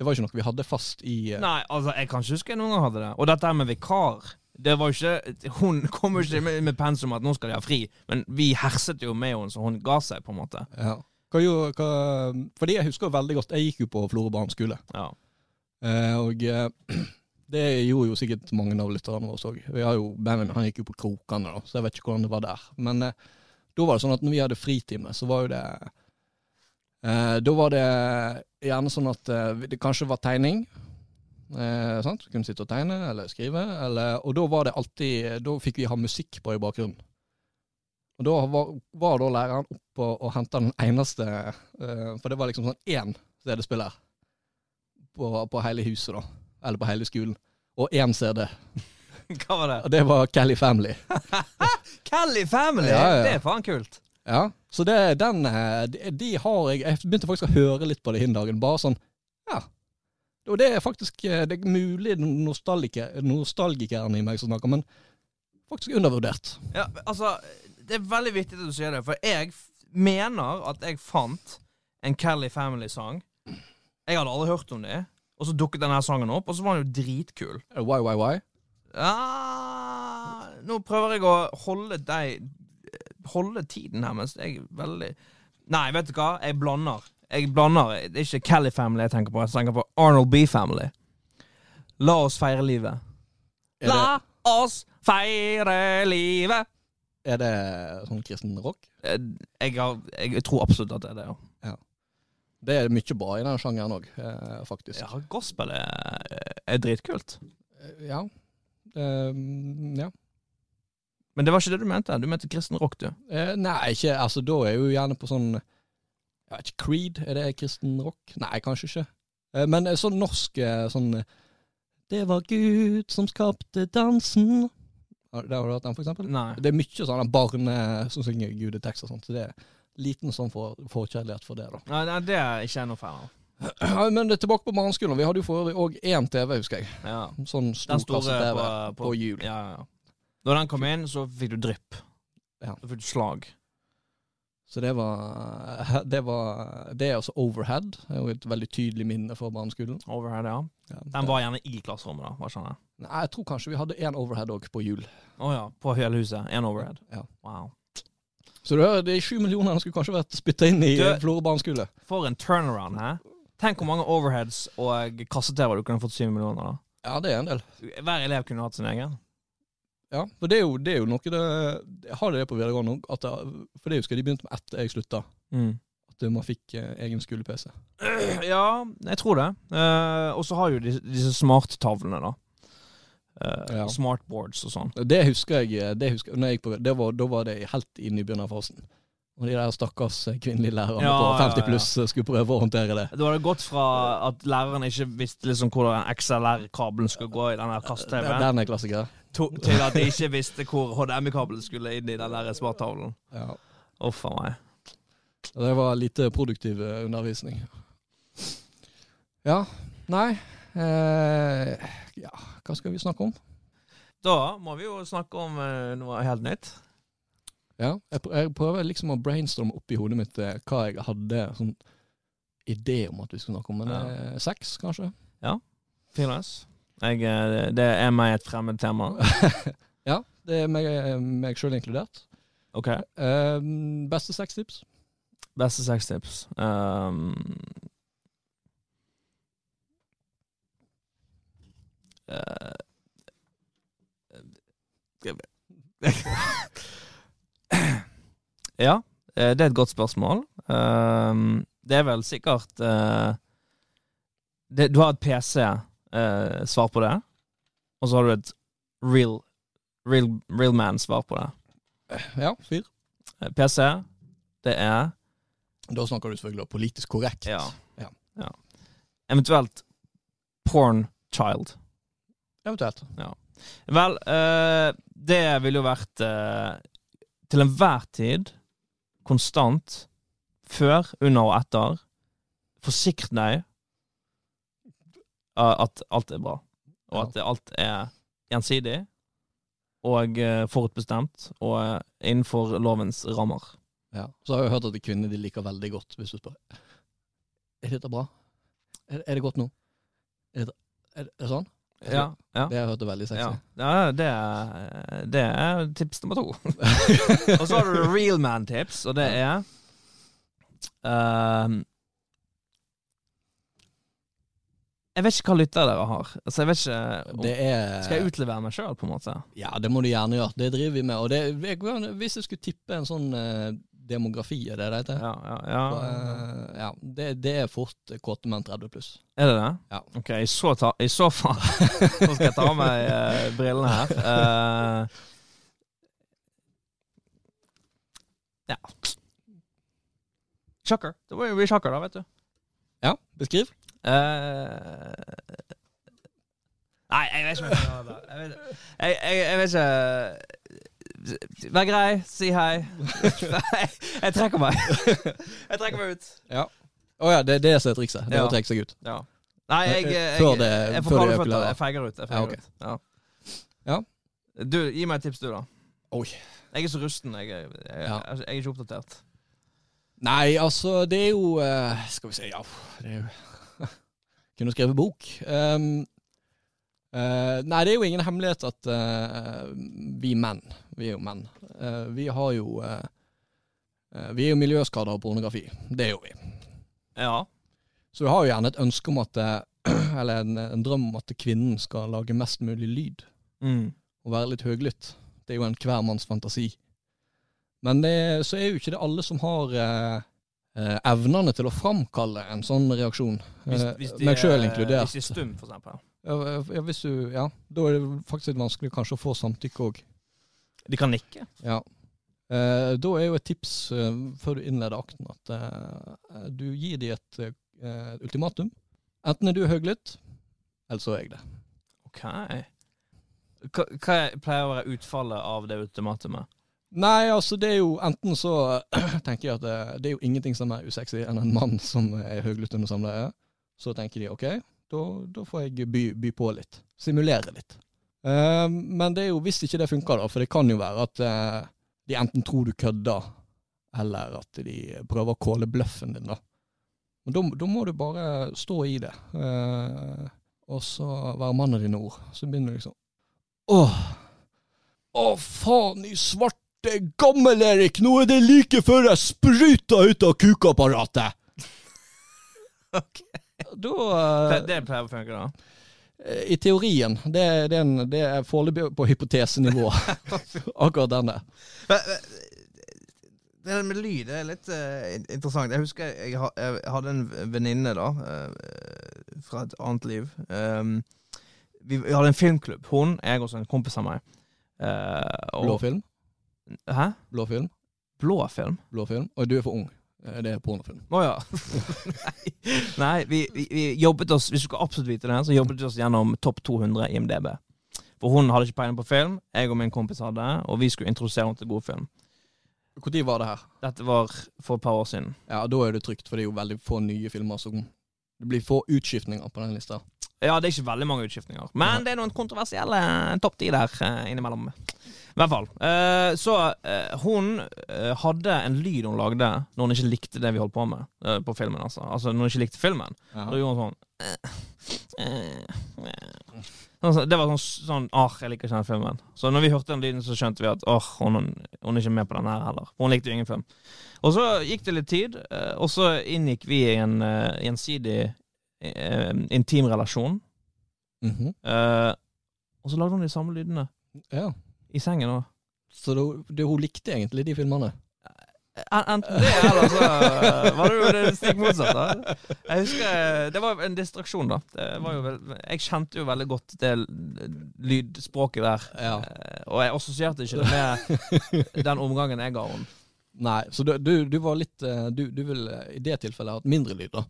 Det var ikke noe vi hadde fast i eh, Nei, altså, jeg kan ikke huske noen gang hadde det. Og dette her med vikar det var ikke, Hun kom jo ikke med, med pensum at nå skal de ha fri, men vi herset jo med henne så hun ga seg, på en måte. ja. hva, hva, Fordi jeg husker veldig godt Jeg gikk jo på Florø barneskole. Ja. Eh, og eh, det gjorde jo sikkert mange av lytterne våre òg. Benjamin han gikk jo på Krokane, da, så jeg vet ikke hvordan det var der. Men eh, da var det sånn at når vi hadde fritime, så var jo det eh, Da var det gjerne sånn at eh, det kanskje var tegning. Eh, sant? Kunne sitte og tegne eller skrive. Eller, og da var det alltid Da fikk vi ha musikk på i bakgrunnen. Og da var, var da læreren oppe og, og henta den eneste eh, For det var liksom sånn én CD-spiller på, på hele huset, da. Eller på hele skolen. Og én CD. Hva var det? Og det var Kelly Family. Kelly Family! Ja, ja. Det er faen kult. Ja, så det, den eh, de, de har jeg Jeg begynte faktisk å høre litt på det hin dagen. Bare sånn Ja. Og det er faktisk eh, Det er mulig nostalgiker, nostalgikeren i meg som snakker, men faktisk undervurdert. Ja, altså, det er veldig viktig at du sier det, for jeg mener at jeg fant en Kelly Family-sang. Jeg hadde aldri hørt om det, og så dukket denne sangen opp, og så var den jo dritkul. Why, why, why? Ja, nå prøver jeg å holde deg Holde tiden her mens jeg er veldig Nei, vet du hva? Jeg blander. Jeg blander. Det er ikke Kelly Family jeg tenker på. Jeg tenker på Arnold B Family. La oss feire livet. Det, La oss feire livet. er det sånn kristen rock? Jeg, Jeg, har, jeg tror absolutt at det er det, ja. Det er mye bra i den sjangeren òg, eh, faktisk. Ja, gospel er, er dritkult. Eh, Ja. Um, ja. Men det var ikke det du mente. Du mente kristen rock, du. Eh, nei, ikke Altså, da er jeg jo gjerne på sånn Jeg vet ikke, Creed, er det kristen rock? Nei, kanskje ikke. Eh, men eh, sånn norsk sånn Det var Gud som skapte dansen. Der har du hatt den, for eksempel? Nei. Det er mye sånn barne som synger gudetekster og sånt, så det er liten sånn for, forkjærlighet for det, da. Nei, nei, det er ikke jeg noe fan av. Men det tilbake på barneskolen. Vi hadde jo for øvrig òg én TV, husker jeg. Ja. Sånn storkasse-TV på, på, på, jul. Ja, ja. Når den kom inn, så fikk du drypp. Ja. Så fikk du slag. Så det var Det var Det er også overhead. Det er jo et veldig tydelig minne fra barneskolen. Overhead, ja. Ja, Den var gjerne i klasserommet, da. Var sånn, ja. Nei, jeg tror kanskje vi hadde én overhead òg på jul. Å ja. På hele huset. Én overhead. Ja. Wow. Så det hører, de sju millionene skulle kanskje vært spytta inn i Du- Florø barneskole. For en turnaround, hæ? Tenk hvor mange overheads og kasse-TV du kunne fått syv millioner av. Ja, det er en del. Hver elev kunne hatt sin egen. Ja, for det er jo, det er jo noe det Jeg Har det på videregående òg? For det husker jeg de begynte med etter jeg slutta. Mm. At man fikk eh, egen skole-PC. Ja, jeg tror det. Eh, og så har jo disse, disse smarttavlene, da. Eh, Ja. Smartboards og sånn. Det husker jeg, eh, det husker, når jeg gikk på, det var, Da var det helt i nybegynnerfasen. Og de der stakkars eh, kvinnelige lærerne Ja, på 50 pluss ja, skulle prøve å håndtere det. Da var det gått fra at læreren ikke visste liksom hvordan XLR-kabelen skulle gå i den der kast-TV, den er klassiker. til at de ikke visste hvor HDMI-kabelen skulle inn i den der smarttavlen. Ja. Uff a meg. Det var lite produktiv undervisning. Ja, nei eh, Ja, hva skal vi snakke om? Da må vi jo snakke om eh, noe helt nytt. Ja, jeg, pr- jeg prøver liksom å brainstorme opp i hodet mitt eh, hva jeg hadde sånn idé om at vi skulle snakke om. Men Ja. eh, sex, kanskje? Ja. Finnes. Jeg, det er meg et fremmed tema. Ja, det er meg, meg sjøl inkludert. Ok. Eh, beste sextips? Beste sextips. Um, ja, eh, det er et godt spørsmål. Um, det er vel sikkert eh, det, Du har et PC-svar på det, og så har du et real, real, real man-svar på det. Ja, fyr. Eh, PC, det er Da snakker du selvfølgelig politisk korrekt. Ja. Ja. ja. Eventuelt porn child. Eventuelt. Vel, eh, det ville jo vært eh, til enhver tid, konstant, før, under og etter, forsikre deg at alt er bra, og Ja. at alt er gjensidig og eh, forutbestemt og innenfor lovens rammer. Ja. Så har jeg hørt at kvinner de liker veldig godt hvis du spør Er dette bra. Er, er det godt nå? Er det, er det, er det sånn? Ja, ja. Det har jeg hørt er veldig sexy. Ja, ja det, er, det er tips nummer to. og så har du real man-tips, og det er ehm, Jeg vet ikke hva lytter dere har. Altså, jeg vet ikke om, Det er Skal jeg utlevere meg sjøl, på en måte? Ja, det må du gjerne gjøre. Det driver vi med. Og det, hvis jeg skulle tippe en sånn demografi, er det det heter? Ja, ja, ja. Eh, ja det, det er fort kåte menn 30 pluss. Er det det? Ja. Ok, i så, ta, i så fall Nå skal jeg ta av meg uh, brillene her. Uh, ja. Sjakker. Det må jo bli sjakker, da, vet du. Ja, beskriv. Uh, Nei, jeg vet ikke. Jeg vet, jeg, jeg, jeg vet ikke Vær grei, si hei. Nei, jeg trekker meg. Jeg trekker meg ut. Ja. Å ja, det er det som er trikset. Det er Ja. å trekke seg ut. Ja. Nei, jeg, jeg, Før det- jeg får før det. Jeg feiger ut. Jeg Ja, feiger ut. Ja. Ja. Du, gi meg et tips, du, da. Oi. Jeg er så rusten. Jeg, jeg, jeg, jeg er ikke oppdatert. Nei, altså, det er jo eh, Skal vi se, ja det er jo Kunne skrevet bok. Um, eh, nei, det er jo ingen hemmelighet at uh, vi menn, vi er jo menn, uh, vi har jo Vi er jo miljøskader av pornografi. Det er jo vi. Ja. Så vi har jo gjerne et ønske om at Eller en, en drøm om at kvinnen skal lage mest mulig lyd. Mm. og være litt høglytt. Det er jo en hvermanns fantasi. Men det, så er jo ikke det alle som har evnene til å framkalle en sånn reaksjon. Hvis, hvis de meg sjøl er- inkludert. Hvis de er stum, for eksempel. Ja, hvis du, ja, da er det faktisk litt vanskelig kanskje å få samtykke òg. De kan nikke. Ja. Eh, da er jo et tips eh, før du innleder akten at eh, du gir dem et eh, ultimatum. Enten er du høylytt, eller så er jeg det. OK. Hva, hva pleier å være utfallet av det ultimatumet? Nei, altså det er jo enten så tenker jeg at det, det er jo ingenting som er usexy enn en mann som er høylytt under samleie. Så tenker de ok, da, får jeg by, by på litt. Simulere litt. Eh, men det er jo hvis ikke det funker, da, for det kan jo være at eh, de enten tror du kødder, eller at de prøver å kåle bløffen din, da. Men da, må du bare stå i det, eh, og så være mann av dine ord. Så begynner du liksom Åh, å faen i svarte gammel-Erik, nå er det like før jeg spruter ut av kukapparatet! Da Det, eh, det pleier å funke, da. I teorien. Det, det er, en- det er foreløpig på hypotesenivå, akkurat denne. Det der med lyd det er litt uh, interessant. Jeg husker jeg, ha- jeg hadde en venninne da, uh, fra et annet liv. Um, vi, vi hadde en filmklubb. Hun, jeg og en kompis av meg. Uh, og- Blå film. Hæ? Blå film. Blå film? Blå film. Og du er for ung. Eh, Det er pornofilm. Å ja. Nei, Nei vi, vi, vi jobbet oss Hvis du skal absolutt vite det, så jobbet vi oss gjennom topp 200 i IMDb. For hun hadde ikke peiling på film, jeg og min kompis hadde, og vi skulle introdusere henne til god film. Når var det her? Dette var for et par år siden. Ja, Da er det trygt, for det er jo veldig få nye filmer som Det blir få utskiftninger på den lista. Ja, det er ikke veldig mange utskiftninger. Men det er noen kontroversielle topp ti der eh, innimellom. I hvert fall. Eh, så eh, hun eh, hadde en lyd hun lagde når hun ikke likte det vi holdt på med eh, på filmen. Altså, altså når hun ikke likte filmen. Da gjorde hun sånn eh, eh, eh. Altså, Det var sånn, sånn Åh, jeg liker ikke den filmen. Så når vi hørte den lyden, så skjønte vi at åh, hun, hun er ikke med på den her heller. Hun likte jo ingen film. Og så gikk det litt tid, eh, og så inngikk vi i en eh, gjensidig eh, intim relasjon. Mhm. Eh, og så lagde hun de samme lydene Ja. i sengen òg. Så det, det, hun likte egentlig de filmene? Enten det, eller så var det jo det stikk motsatte. Jeg husker eh, Det var en distraksjon, da. Det var jo vel, jeg kjente jo veldig godt det lydspråket der. Ja. Eh, Og jeg assosierte ikke det med den omgangen jeg ga henne. Nei, så du, du, du var litt eh, Du, du ville i det tilfellet hatt mindre lyd, da?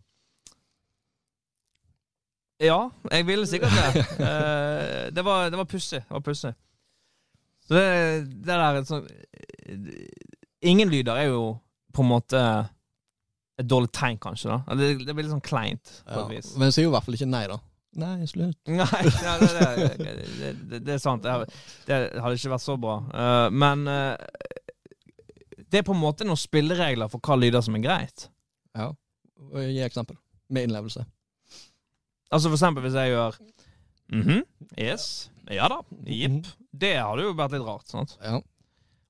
Ja, jeg ville sikkert det. Eh, det var, det var pussig. Det var pussig. Så det, det der sånn Ingen lyder er jo på en måte et dårlig tegn, kanskje. da Det, det blir litt sånn kleint. på Ja. Men sier jo i hvert fall ikke nei, da. Nei, slutt. Nei, ja, det, det, det, det, er sant. Det, hadde ikke vært så bra. Eh, men eh, det er på en måte noen spilleregler for hva lyder som er greit. Ja. Gi eksempel. Med innlevelse. Altså for eksempel hvis jeg gjør mm -hmm, yes, ja da, Jepp. Det hadde jo vært litt rart. sant? Ja.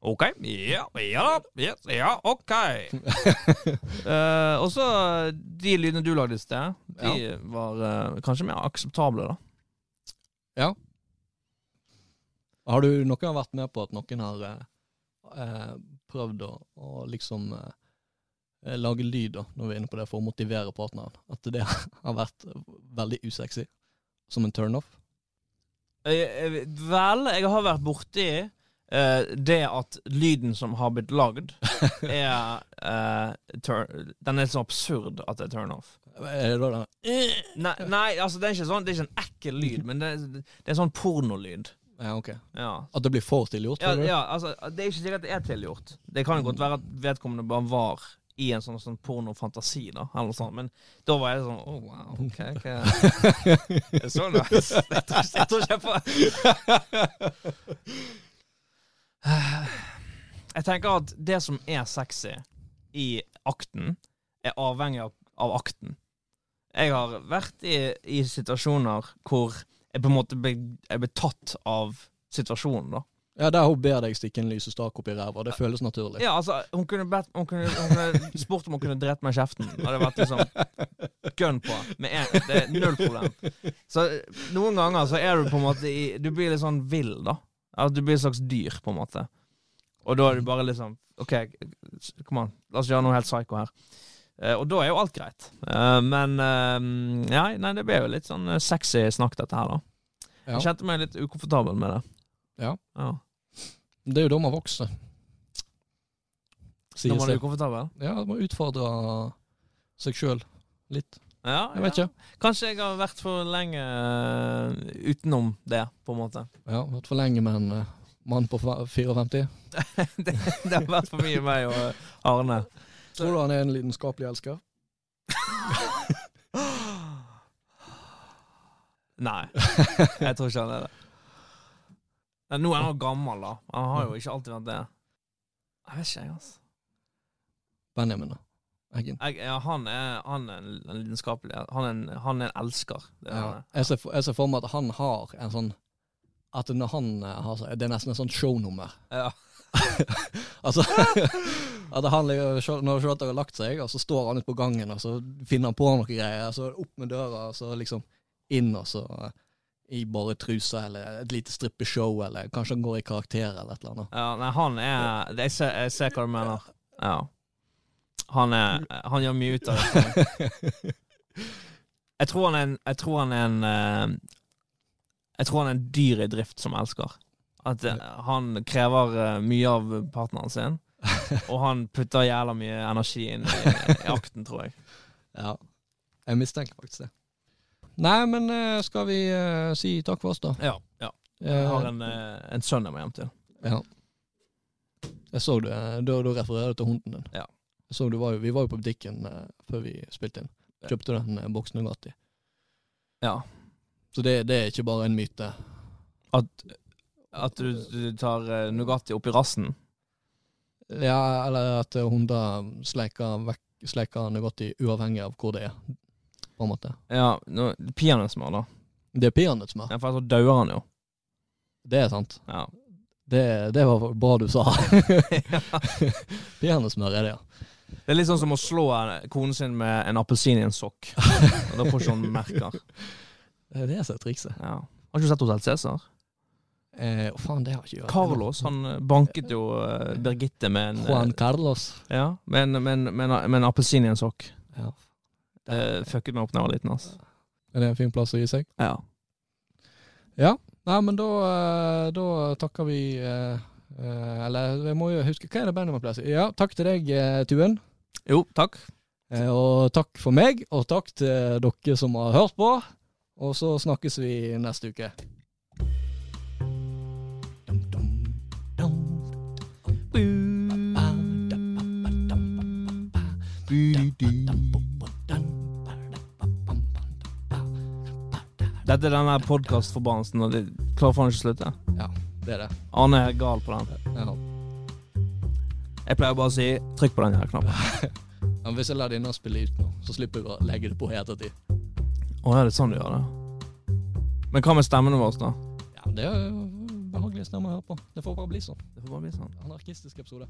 OK, ja, ja da, yes, ja, OK. uh, og så de lydene du lagde i sted, de var uh, kanskje mer akseptable, da. Ja. Har du noen har vært med på at noen har eh, eh, prøvd å, å liksom eh, lage lyd, da, når vi er inne på det, for å motivere partneren? At det har vært veldig usexy? Som en turnoff? Eh, eh, vel, jeg har vært borti uh, det at lyden som har blitt lagd, er uh, turn, Den er så absurd at det er turn off. Er det da den Nei, nei altså det er ikke sånn Det er ikke en ekkel lyd, men det, er- det er sånn pornolyd. Ja, ok. Ja. At det blir for tilgjort? Ja, ja, altså, det er ikke sikkert det er tilgjort. Det kan godt være at vedkommende bare var i en sånn, sånn pornofantasi, da, eller sånt. Men da var jeg sånn Å, wow, ok, okay. Det er så nice. Jeg tror, jeg tror ikke jeg får Jeg tenker at det som er sexy i akten, er avhengig av, av akten. Jeg har vært i, i situasjoner hvor jeg på en måte ble, ble tatt av situasjonen, da. Ja, der hun ber deg stikke en lysestak opp i ræva. Det føles naturlig. Ja, altså, hun kunne, bet, hun kunne, hun kunne spurt om hun kunne drept meg i kjeften. Det hadde vært liksom gun på. Med en, det er null problem. Så noen ganger så er du på en måte i Du blir litt sånn vill, da. Altså, du blir et slags dyr, på en måte. Og da er du bare liksom OK, kom an, la oss gjøre noe helt psycho her. Eh, og da er jo alt greit. Eh, men eh, ja, nei, det ble jo litt sånn sexy snakk, dette her, da. Ja. Jeg kjente meg litt ukomfortabel med det. Ja. ja. Det er jo da man vokser. Sier Når man er ukomfortabel? Ja, man utfordrer seg sjøl litt. Ja, Jeg vet ja. ikke. Kanskje jeg har vært for lenge eh, utenom det, på en måte. Ja, Vært for lenge med en eh, mann på 54. det, det har vært for mye meg og eh, Arne. Tror du han er en lidenskapelig elsker? Nei, jeg tror ikke han er det. Nå er han jo gammel, da. Han har jo ikke alltid vært det. Jeg vet ikke, jeg, altså. Benjamin, da. Eggen. Jeg, ja, han er, han er en en lidenskapelig Han er en, han er en elsker. Er Ja. han. Jeg, ser for, jeg ser for meg at han har en sånn At når han eh, har så- Det er nesten et sånt shownummer. Ja. Altså At han ligger- Når Charlotte har lagt seg, og så står han ute på gangen, og så finner han på noen greier. Så opp med døra, og så liksom inn, og så eh, i bare truse, eller et lite strippeshow, eller kanskje han går i karakter, eller et eller annet. ja, nei, han er Jeg ser, jeg ser hva du mener. Ja. Han er Han gjør mye ut av det. Jeg tror han er en Jeg tror han er en eh, Jeg tror han er en dyr i drift som elsker. At eh, han krever eh, mye av partneren sin. Og han putter jævla mye energi inn i, i akten, tror jeg. Ja. Jeg mistenker faktisk det. Nei, men eh, skal vi uh, si takk for oss, da? Ja. ja. Jeg har en, eh, en sønn jeg må hjem til. Ja. Jeg så det. Da, da refererer du til hunden din. Ja. Jeg så du var jo, vi var jo på butikken uh, før vi spilte inn. Kjøpte den uh, boksen Nugatti. Ja. Så det, det er ikke bare en myte. At, at du, du tar uh, Nugatti i rassen. Ja, eller at eh, hunder sleiker, vekk, sleiker Nugatti uavhengig av hvor det er, på en måte. Ja, no, peanøttsmør, da. Det er peanøttsmør. Ja, for så dauer han jo. Det er sant. Ja. Det, det var bra du sa. peanøttsmør er det, ja. Det er litt sånn som å slå en- konen sin med en appelsin i en sokk. Og da får ikke hun merker. Det er det som er trikset. Ja. Har ikke du sett Hotell Cæsar? Eh, faen, det har jeg ikke gjort. Carlos han eh, banket jo eh, Birgitte med en, Juan eh, Carlos. ja, med en, med en, med en, med en appelsin i en sokk. Ja. Det fucket meg opp da jeg var liten. Altså. Er det en fin plass å gi seg? Ja. Ja. Nei, men da, eh, da takker vi eh, eh, Eller jeg må jo huske Hva er det Benjamin pleier å si? Ja, takk til deg, eh, Tuen. Jo, takk. Eh, Og takk for meg, og takk til dere som har hørt på. Og så snakkes vi neste uke. Dette er denne podkastforbannelsen, og det klarer faen ikke å slutte. Ja, Det er det. Arne er gal på den. Ja. Jeg pleier bare å si 'trykk på den her knappen'. Men hvis jeg lar denne spille ut nå, så slipper jeg å legge det på i ettertid. Å, er det sånn du gjør det? Men hva med stemmene våre, da? Ja, det er jo behagelig stemme å høre på. Det får bare bli sånn. Det får bare bli sånn. Anarkistisk episode.